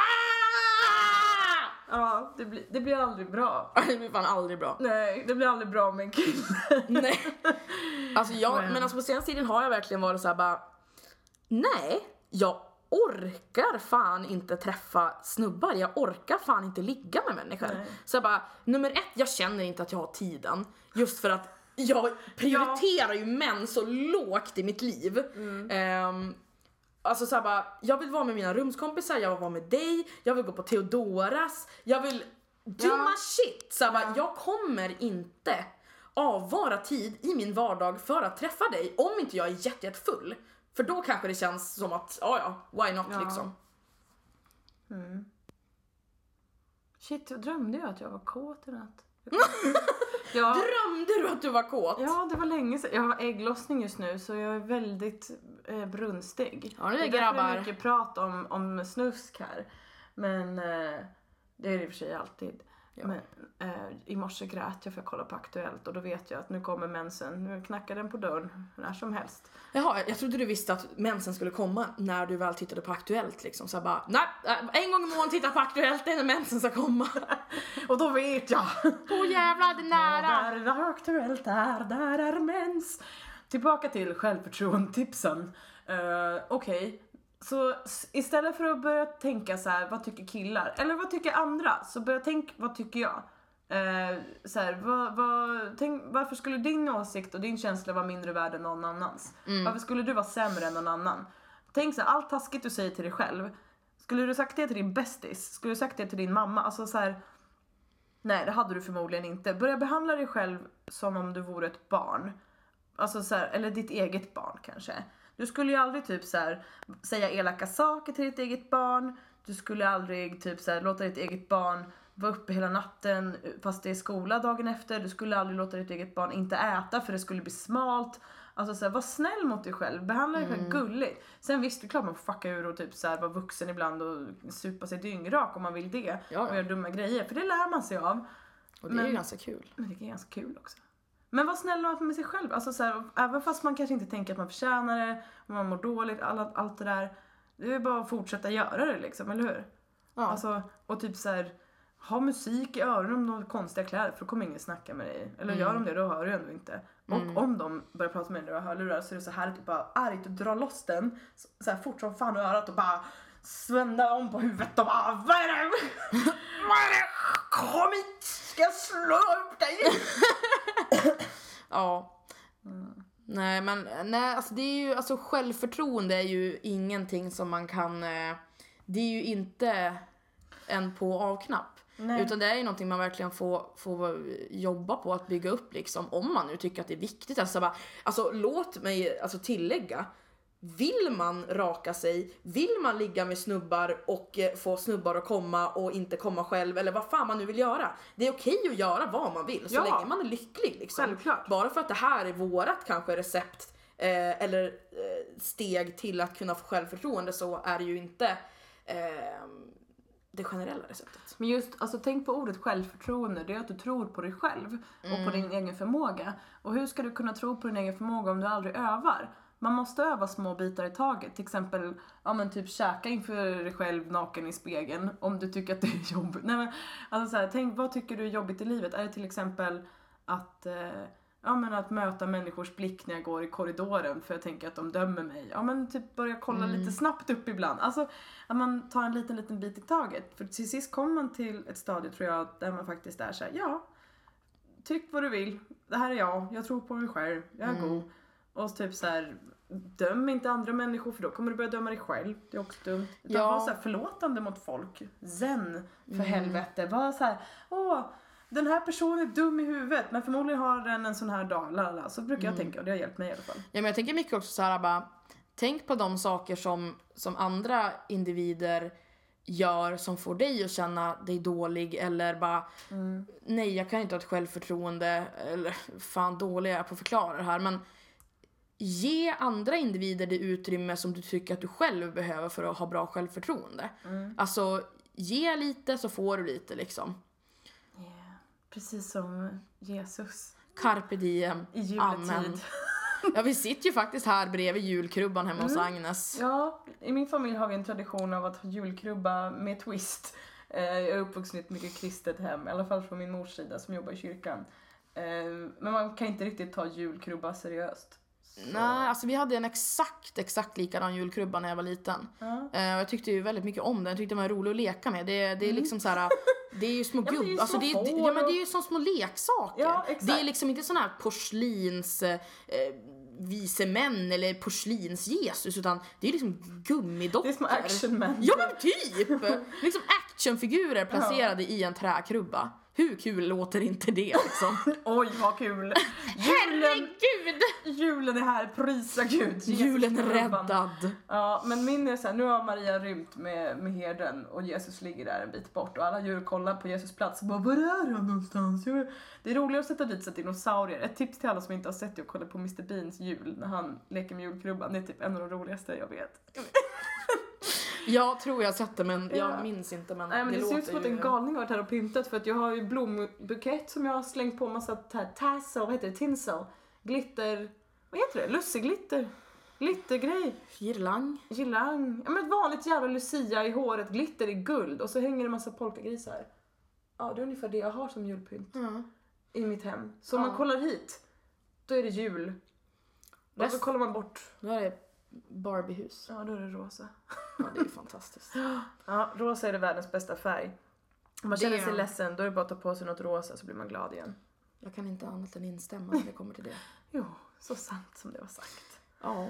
ja, det blir, det blir aldrig bra. Det blir fan aldrig bra. Nej, det blir aldrig bra med en kille. Nej. Alltså jag, Men- men alltså på senaste tiden har jag verkligen varit så här bara. Nej, jag orkar fan inte träffa snubbar. Jag orkar fan inte ligga med människor. Nej. Så jag bara, nummer ett, jag känner inte att jag har tiden. Just för att jag prioriterar ju män så lågt i mitt liv. Ehm, Alltså såhär bara, jag vill vara med mina rumskompisar, jag vill vara med dig, jag vill gå på Theodoras, jag vill do Ja. my shit. Så bara, jag kommer inte avvara tid i min vardag för att träffa dig om inte jag är jätte, jätte full. För då kanske det känns som att, ja ja, why not Ja. liksom. Shit, jag drömde ju att jag var kåt i natt. ja, Drömde du att du var kåt? ja, det var länge sedan. Jag har ägglossning just nu så jag är väldigt eh, brunstig. Ja, det är det grabbar. är mycket prat om, om snusk här. Men eh, det är det i och för sig alltid. Ja. Men, eh, I morse grät jag för att kolla på Aktuellt och då vet jag att nu kommer mensen. Nu knackar den på dörren när som helst. Jaha, jag trodde du visste att mensen skulle komma när du väl tittade på Aktuellt liksom. Så jag bara, nej, äh, en gång i månaden titta på Aktuellt, det är när mensen ska komma. Och då vet jag! Åh jävlar, det är nära! Där Aktuellt är, där är mens. Tillbaka till självförtroende-tipsen. Uh, Okej, så istället för att börja tänka så här, vad tycker killar? Eller vad tycker andra? Så börja tänka, vad tycker jag? Uh, så här, vad, vad, tänk, varför skulle din åsikt och din känsla vara mindre värd än någon annans? Varför skulle du vara sämre än någon annan? Tänk så här, allt taskigt du säger till dig själv. Skulle du sagt det till din bästis? Skulle du sagt det till din mamma? Alltså så här, Nej, det hade du förmodligen inte. Börja behandla dig själv som om du vore ett barn. Alltså så eller ditt eget barn kanske. Du skulle ju aldrig typ så här, säga elaka saker till ditt eget barn. Du skulle aldrig typ så här, låta ditt eget barn vara uppe hela natten fast det är skola dagen efter. Du skulle aldrig låta ditt eget barn inte äta för det skulle bli smalt. Alltså så här, var snäll mot dig själv, behandla dig själv gulligt. Sen visst, det är klart man får fucka ur och typ så här, vara vuxen ibland och supa sig dyngrak om man vill det. Ja. Och göra dumma grejer, för det lär man sig av. Och det är ju Men- ganska kul. Men det är ganska kul också. Men var snäll med sig själv. Alltså så här, även fast man kanske inte tänker att man förtjänar det, man mår dåligt, alla, allt det där. Det är bara att fortsätta göra det liksom, eller hur? Ja. Alltså, och typ så här, ha musik i öronen om du har konstiga kläder för då kommer ingen snacka med dig. Eller gör de det då hör du ändå inte. Och om de börjar prata med dig när du har hörlurar så är det så här typ bara argt och dra loss den så, här fort som fan ur örat och bara svända om på huvudet och bara Vad är det? Vad är det? Kom hit! Ska jag slå upp dig? Ja. Nej men nej, alltså det är ju, alltså självförtroende är ju ingenting som man kan, eh, det är ju inte en på och av-knapp. Nej. Utan det är ju någonting man verkligen får, får jobba på att bygga upp liksom, om man nu tycker att det är viktigt. Alltså, bara, alltså låt mig alltså, tillägga, vill man raka sig, vill man ligga med snubbar och eh, få snubbar att komma och inte komma själv eller vad fan man nu vill göra. Det är okej att göra vad man vill så Ja. länge man är lycklig. Liksom. Självklart. Bara för att det här är vårat kanske recept eh, eller eh, steg till att kunna få självförtroende så är det ju inte eh, det generella receptet. Men just, alltså tänk på ordet självförtroende, det är att du tror på dig själv och på din egen förmåga. Och hur ska du kunna tro på din egen förmåga om du aldrig övar? Man måste öva små bitar i taget. Till exempel, ja men typ käka inför dig själv naken i spegeln om du tycker att det är jobbigt. Nej men, alltså så här, tänk vad tycker du är jobbigt i livet? Är det till exempel att, eh, ja men att möta människors blick när jag går i korridoren för jag tänker att de dömer mig. Ja men typ börja kolla lite snabbt upp ibland. Alltså att man tar en liten, liten bit i taget. För till sist kommer man till ett stadie tror jag där man faktiskt är såhär, ja tyck vad du vill. Det här är jag, jag tror på mig själv, jag är Mm. god. Och typ så här, döm inte andra människor för då kommer du börja döma dig själv. Det är också dumt. Utan Ja. var så här förlåtande mot folk. Zen, för Mm. helvete. Var så här, åh, den här personen är dum i huvudet men förmodligen har den en sån här dag. Lalala. Så brukar jag Mm. tänka och det har hjälpt mig i alla fall. Ja, men jag tänker mycket också så här bara, tänk på de saker som, som andra individer gör som får dig att känna dig dålig eller bara nej jag kan inte ha ett självförtroende eller fan dålig jag är på att förklara det här men ge andra individer det utrymme som du tycker att du själv behöver för att ha bra självförtroende. Alltså ge lite så får du lite liksom. Yeah. Precis som Jesus Carpe diem. i Amen. juletid. Ja vi sitter ju faktiskt här bredvid julkrubban hemma hos Agnes. Ja, i min familj har vi en tradition av att ha julkrubba med twist. Eh, Jag är uppvuxen i ett mycket kristet hem, i alla fall från min mors sida som jobbar i kyrkan. Eh, Men man kan inte riktigt ta julkrubba seriöst. Nej, alltså vi hade en exakt, exakt likadan julkrubba när jag var liten. Ja. Eh, och jag tyckte ju väldigt mycket om den, jag tyckte den var rolig att leka med. Det, det är liksom så här. Det är ju små Mm. men det är ju alltså det, är- det, ja men det är ju som små leksaker. Ja, det är liksom inte såna här porslins eh, eh, vise män eller porslins Jesus utan det är liksom gummidockor. Det är små actionmän. Ja men typ! liksom actionfigurer placerade i en träkrubba. Hur kul låter inte det liksom? Oj vad kul! Julen, Herregud! julen är här, prisa gud! Julen är räddad. Ja, men min är såhär, nu har Maria rymt med, med herden och Jesus ligger där en bit bort och alla djur kollar på Jesus plats och bara var är han någonstans? Det är roligare att sätta dit att dinosaurier. Ett tips till alla som inte har sett det och kolla på Mr Beans jul när han leker med julkrubban. Det är typ en av de roligaste jag vet. Jag tror jag har sett det men jag Ja. minns inte men, Nej men det, ser låter ut som att en galning har varit här och pyntat för att jag har ju blombukett som jag har slängt på massa ta- tassel, vad heter det, tinsel, glitter, vad heter det, lusseglitter, glittergrej. Girlang. Girlang. Ja men ett vanligt jävla lucia i håret, glitter i guld och så hänger det massa polkagrisar. Ja, det är ungefär det jag har som julpynt Ja. i mitt hem. Så om Ja. man kollar hit, då är det jul. Och så kollar man bort, Då är det Barbiehus. ja då är det rosa. Ja, det är ju fantastiskt. Ja, rosa är det världens bästa färg. Om man Det känner sig ledsen, då är det bara att ta på sig något rosa så blir man glad igen. Jag kan inte annat än instämma när det kommer till det. Jo, så sant som det var sagt. Ja.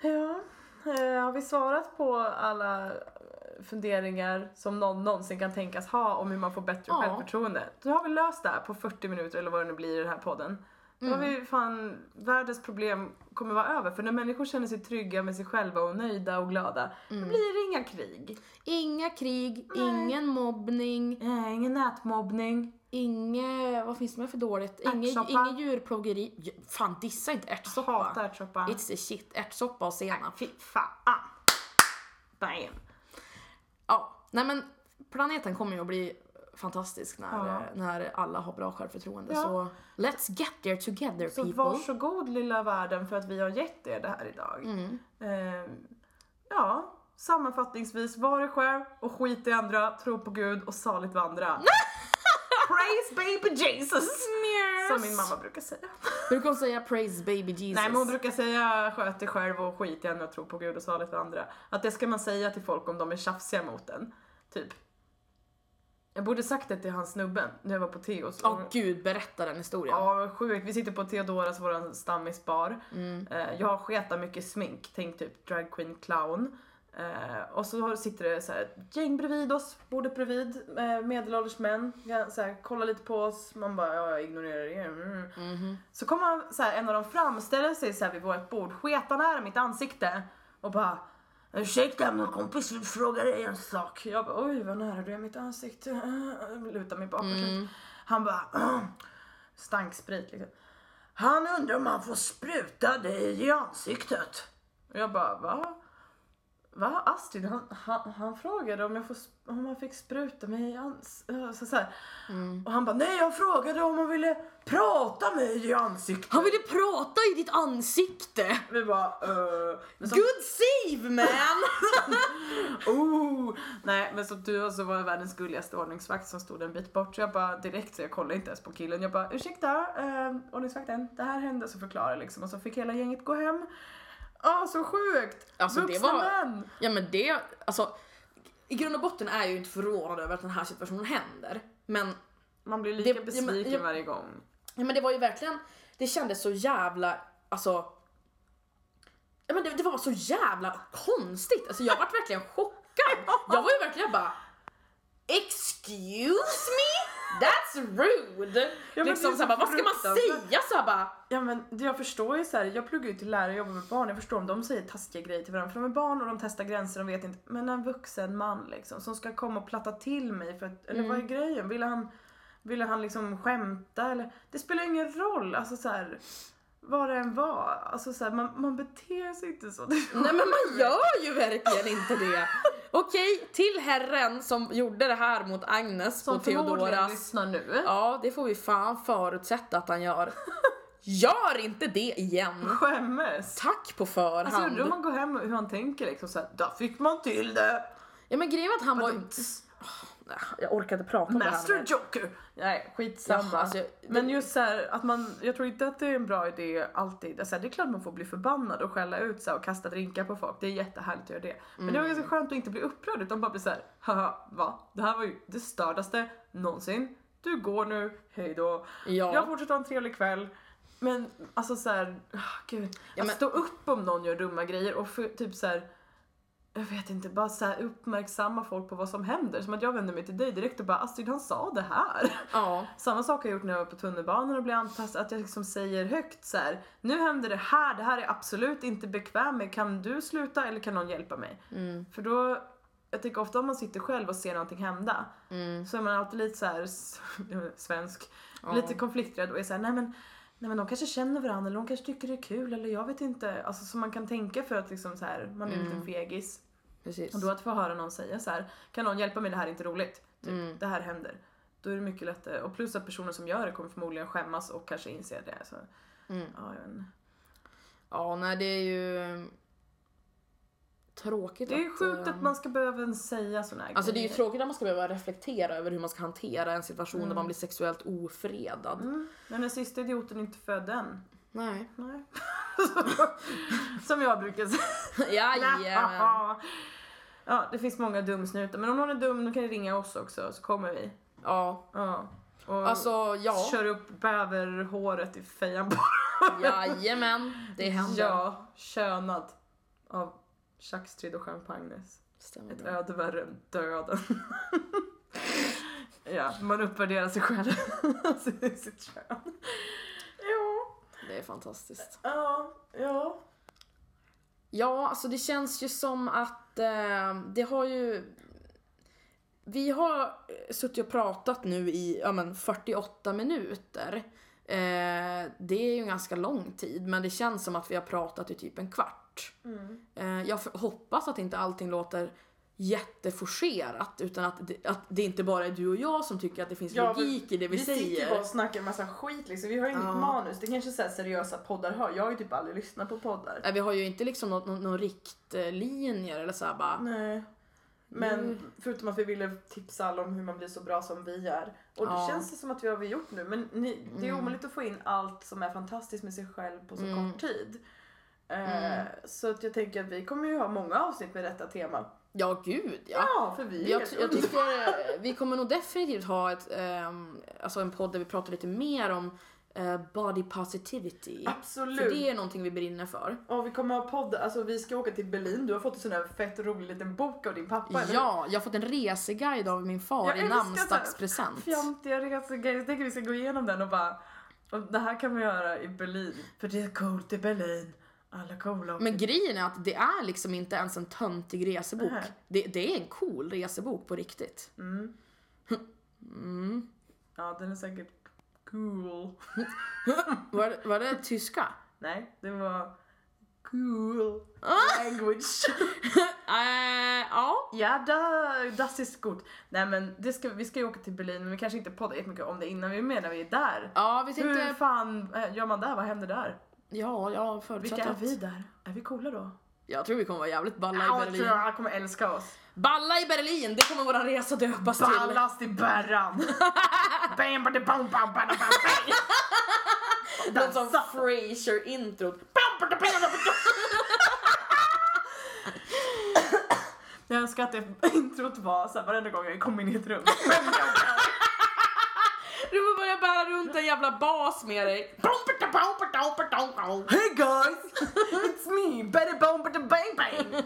Ja, eh, har vi svarat på alla eh, funderingar som någon någonsin kan tänkas ha om hur man får bättre Ja. självförtroende? Då har vi löst det här på 40 minuter eller vad det nu blir i den här podden. Då har Mm. vi fan, världens problem kommer vara över. För när människor känner sig trygga med sig själva och nöjda och glada, Mm. då blir det inga krig. Inga krig, ingen mobbning, Eh, ingen nätmobbning. inget... Vad finns det mer för dåligt? Inget, inget djurplågeri. Fan, dissa inte ärtsoppa. Hatar ärtsoppa. It's the shit. Ärtsoppa och senap. Fy fan. Bam. Ja, nej men planeten kommer ju att bli fantastisk när, Ja. när alla har bra självförtroende. Ja. Så let's get there together Så people. varsågod lilla världen för att vi har gett er det här idag. Mm. Eh, ja, sammanfattningsvis, var dig själv och skit i andra, tro på Gud och saligt vandra. Praise baby Jesus! Som min mamma brukar säga. Brukar hon säga praise baby Jesus? Nej men hon brukar säga sköt dig själv och skit i andra, tro på Gud och saligt vandra. Att det ska man säga till folk om de är tjafsiga mot en. Typ. Jag borde sagt det till han snubben när jag var på Teos. Åh gud, berätta den historien. Ja, sjukt. Vi sitter på Theodoras, våran stammisbar. Mm. Eh, jag har sketa mycket smink, tänk typ drag queen clown. Eh, och så sitter det så här, gäng bredvid oss, bordet bredvid, eh, medelålders män. Ja, Så här, kollar lite på oss, man bara ja, jag ignorerar er. Mm. Mhm. Så kommer han, så här, en av dem fram, ställer sig så här vid vårt bord, sketa nära mitt ansikte och bara Ursäkta min kompis vill fråga dig en sak. Jag bara oj vad nära du är mitt ansikte. Lutar mig bakåt. Mm. Han bara stanksprit liksom. Han undrar om han får spruta dig i ansiktet. Jag bara va? Va? Astrid, han, han, han frågade om, jag får, om han fick spruta mig i ans... äh, Så, så här. Och han bara, nej jag frågade om han ville prata mig i ansiktet. Han ville prata i ditt ansikte! Vi bara, uh, som, Good save man! oh, nej men som tur var så var jag världens gulligaste ordningsvakt som stod en bit bort så jag bara direkt så jag kollade inte ens på killen. Jag bara ursäkta uh, ordningsvakten, det här hände så förklarade liksom och så fick hela gänget gå hem. Ah så sjukt! Alltså, det Vuxna var- män! ja men det, alltså i grund och botten är jag ju inte förvånad över att den här situationen händer. Men, Man blir lika Det- ja, besviken men- ja- varje gång. ja, men det var ju verkligen, det kändes så jävla, alltså Ja, men det, det var så jävla konstigt, alltså jag vart verkligen chockad. Jag var ju verkligen bara Excuse me? That's rude! men liksom bara, så vad ska man säga? Så bara, Ja men det jag förstår ju så här, jag pluggar ju till lärare och jobbar med barn, jag förstår om de säger taskiga grejer till varandra för de är barn och de testar gränser, de vet inte. Men en vuxen man liksom som ska komma och platta till mig för att, eller vad är Mm. grejen? Ville han, ville han liksom skämta eller? Det spelar ingen roll, alltså så här. Vad det än var, alltså så här, man, man beter sig inte så. Nej men man gör ju verkligen inte det. Okej, till herren som gjorde det här mot Agnes Som på förmodligen Theodoras. lyssnar nu. Ja, det får vi fan förutsätta att han gör. Gör inte det igen. Skämmes. Tack på Alltså förhand. undrar om man går hem och hur han tänker liksom såhär, där fick man till det! Ja men grejen att han var ju... Jag orkar inte prata om det här. Master. Joker! Nej, skitsamma. Alltså, Men just så här, att man, jag tror inte att det är en bra idé alltid. Alltså, det är klart man får bli förbannad och skälla ut så här, och kasta drinkar på folk. Det är jättehärligt att göra det. Men det var ganska skönt att inte bli upprörd utan bara bli så här, haha, va? Det här var ju det stördaste någonsin. Du går nu, hej då. Ja. Jag fortsätter ha en trevlig kväll. Men alltså så här, ah, gud. Ja, att men- stå upp om någon gör dumma grejer och för, typ så här. Jag vet inte, bara så här uppmärksamma folk på vad som händer. Som att jag vänder mig till dig direkt och bara Astrid han sa det här. Ja. Samma sak har jag gjort när jag var på tunnelbanan och blir antastad. Att jag liksom säger högt så här. Nu händer det här, det här är absolut inte bekväm med. Kan du sluta eller kan någon hjälpa mig? Mm. För då, jag tycker ofta om man sitter själv och ser någonting hända. Mm. Så är man alltid lite så här svensk, Ja. lite konflikträdd och är såhär, nej men Nej men de kanske känner varandra eller de kanske tycker det är kul eller jag vet inte. Alltså så man kan tänka för att liksom så här, man är en Mm. liten fegis. Precis. Och då att få höra någon säga så här, kan någon hjälpa mig det här är inte roligt. Typ, Mm. Det här händer. Då är det mycket lättare. Och plus att personen som gör det kommer förmodligen skämmas och kanske inse det. Så, Mm. ja, jag. Ja, nej det är ju tråkigt det är att... sjukt att man ska behöva säga såna här Alltså det är ju grejer. tråkigt att man ska behöva reflektera över hur man ska hantera en situation där man blir sexuellt ofredad. Mm. Men den sista idioten är inte född än. Nej. Nej. Som jag brukar säga. Jajamän. Ja, det finns många dumsnutar. Men om någon är dum, då kan ni ringa oss också så kommer vi. Ja, Ja. Och alltså ja. kör upp bäverhåret i fejan på Jajamän, det händer. Ja, könad. Av Tjackstrid och Champagnes. Stämmer Ett bra. öde värre än döden. ja, man uppvärderar sig själv. Sitt kön. Ja, Det är fantastiskt. ja, ja. Ja, alltså det känns ju som att eh, det har ju... Vi har suttit och pratat nu i ja, men 48 minuter. Eh, det är ju en ganska lång tid, men det känns som att vi har pratat i typ en kvart. Mm. Eh, jag hoppas att inte allting låter jätteforcerat utan att det, att det inte bara är du och jag som tycker att det finns Ja, logik i det vi, Vi sitter ju bara säger. och snackar en massa skit liksom. Vi har ju inget Ja. manus. Det kanske är seriösa poddar har. Jag har ju typ aldrig lyssnat på poddar. Eh, Vi har ju inte liksom någon, någon, någon riktlinjer eller så här bara. Nej. Men Mm. förutom att vi ville tipsa alla om hur man blir så bra som vi är. Och det Ja. känns det som att vi har vi gjort nu. Men ni, det är Mm. omöjligt att få in allt som är fantastiskt med sig själv på så Mm. kort tid. Mm. Så att jag tänker att vi kommer ju ha många avsnitt med detta tema. Ja, gud ja. Ja, för vi Jag, jag tycker vi kommer nog definitivt ha ett, ehm, alltså en podd där vi pratar lite mer om eh, body positivity. Absolut. För det är någonting vi brinner för. Och vi kommer ha podd, alltså vi ska åka till Berlin. Du har fått en sån här fett rolig liten bok av din pappa eller? Ja, jag har fått en reseguide av min far Jag i namnsdagspresent. Fjantiga resegrejer. Jag tänker vi ska gå igenom den och bara och det här kan vi göra i Berlin. För det är coolt i Berlin. Alla coola. Men grejen är att det är liksom inte ens en töntig resebok. Det, det är en cool resebok på riktigt. Mm. Mm. Ja, den är säkert cool. Var, var det tyska? Nej, det var Cool. Language. Eh, ja. ja, da, das ist gut. Nej men det ska, vi ska ju åka till Berlin men vi kanske inte poddar jättemycket om det innan vi är med när vi är där. Ja, vi Hur tänkte... fan eh, gör man där? Vad händer där? Ja, jag förutsätter Vilka är att... vi där? Är vi coola då? Jag tror vi kommer vara jävligt balla Ja, i jag tror Berlin. han kommer älska oss. Balla i Berlin, det kommer våran resa döpas till. Ballast i berran. Bam, bada, bam, bam, bada, bam, bam. Något som. Frasier-introt. Jag önskar att det introt var såhär varenda gång jag kom in i ett rum. Du får börja bära runt en jävla bas med dig. Hey guys! It's me! Better bomb bada, bang bang!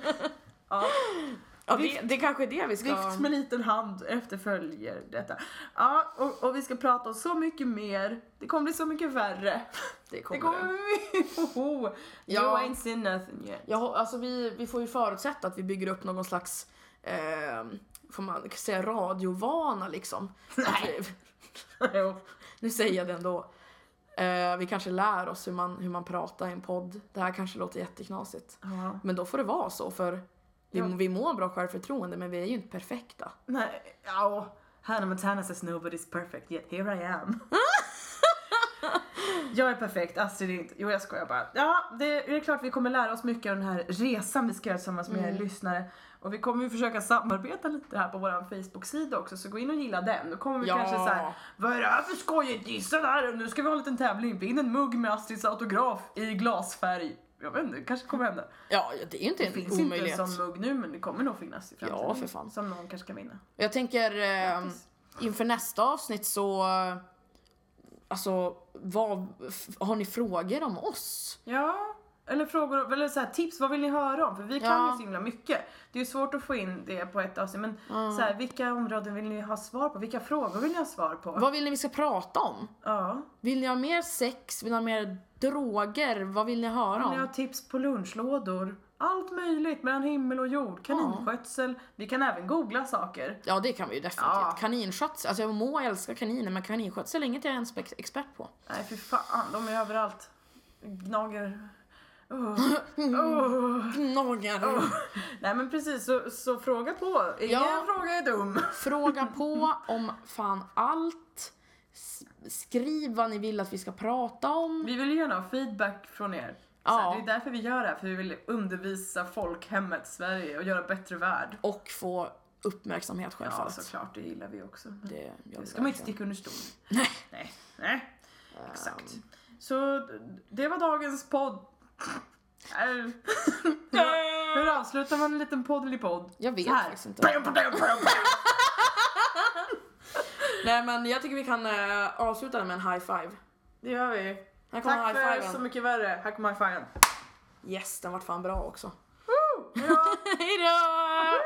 Ja, Ja, det, det kanske är det vi ska... vift med liten hand efterföljer detta. Ja, och, och vi ska prata om så mycket mer. Det kommer bli så mycket värre. Det Det kommer kommer det. bli... Ja. You ain't seen nothing yet. Hå- alltså vi, vi får ju förutsätta att vi bygger upp någon slags, eh, får man säga radiovana liksom. Nej. Nu säger jag det ändå. Eh, vi kanske lär oss hur man, hur man pratar i en podd. Det här kanske låter jätteknasigt. Ja. Men då får det vara så för vi, Ja. vi mår bra självförtroende men vi är ju inte perfekta. Nej, ja. Hannah Montana says nobody's perfect yet here I am. jag är perfekt, Astrid är inte. Jo jag skojar bara. Ja, det är klart vi kommer lära oss mycket av den här resan vi ska göra tillsammans med er lyssnare. Och vi kommer ju försöka samarbeta lite här på vår Facebook-sida också, så gå in och gilla den. Då kommer vi Ja. kanske såhär, vad är det här för skojigt gissa där? Nu ska vi ha en liten tävling, vinn en mugg med Astrids autograf i glasfärg. Jag vet inte, det kanske kommer hända. Ja, det är ju inte Det en finns inte omöjlighet. en sån mugg nu men det kommer nog finnas i framtiden. Ja, för fan. Som någon kanske kan vinna. Jag tänker eh, inför nästa avsnitt så, alltså vad, har ni frågor om oss? Ja, eller frågor, eller så här, tips, vad vill ni höra om? För vi kan Ja. ju så himla mycket. Det är ju svårt att få in det på ett avsnitt, men så här, vilka områden vill ni ha svar på? Vilka frågor vill ni ha svar på? Vad vill ni vi ska prata om? Ja, Vill ni ha mer sex? Vill ni ha mer droger? Vad vill ni höra vill ni ha om? tips på lunchlådor? Allt möjligt mellan himmel och jord. Kaninskötsel. Vi kan även googla saker. Ja, det kan vi ju definitivt. Ja. Kaninskötsel, alltså jag må älska kaniner men kaninskötsel är inget jag är ens ex- expert på. Nej, för fan, de är överallt. Gnager. Oh. Oh. Gnagar. Nej men precis, så, så fråga på. Ingen Ja. fråga är dum. Fråga på om fan allt. Skriv vad ni vill att vi ska prata om. Vi vill gärna ha feedback från er. Så Ja. det är därför vi gör det här, för vi vill undervisa folkhemmet Sverige och göra bättre värld. Och få uppmärksamhet Ja, självklart. såklart, det gillar vi också. Men det, det ska man inte sticka under stol Nej. Nej, nej, exakt. Um, Så det var dagens podd. Hur, hur avslutar man en liten poddelipodd? Jag vet faktiskt inte. Nej men jag tycker vi kan eh, avsluta med en high five. Det gör vi. Här kommer Tack high för fiven. Så Mycket Värre. Här kommer high fiven. Yes, den vart fan bra också. Woo! Hejdå! Hejdå!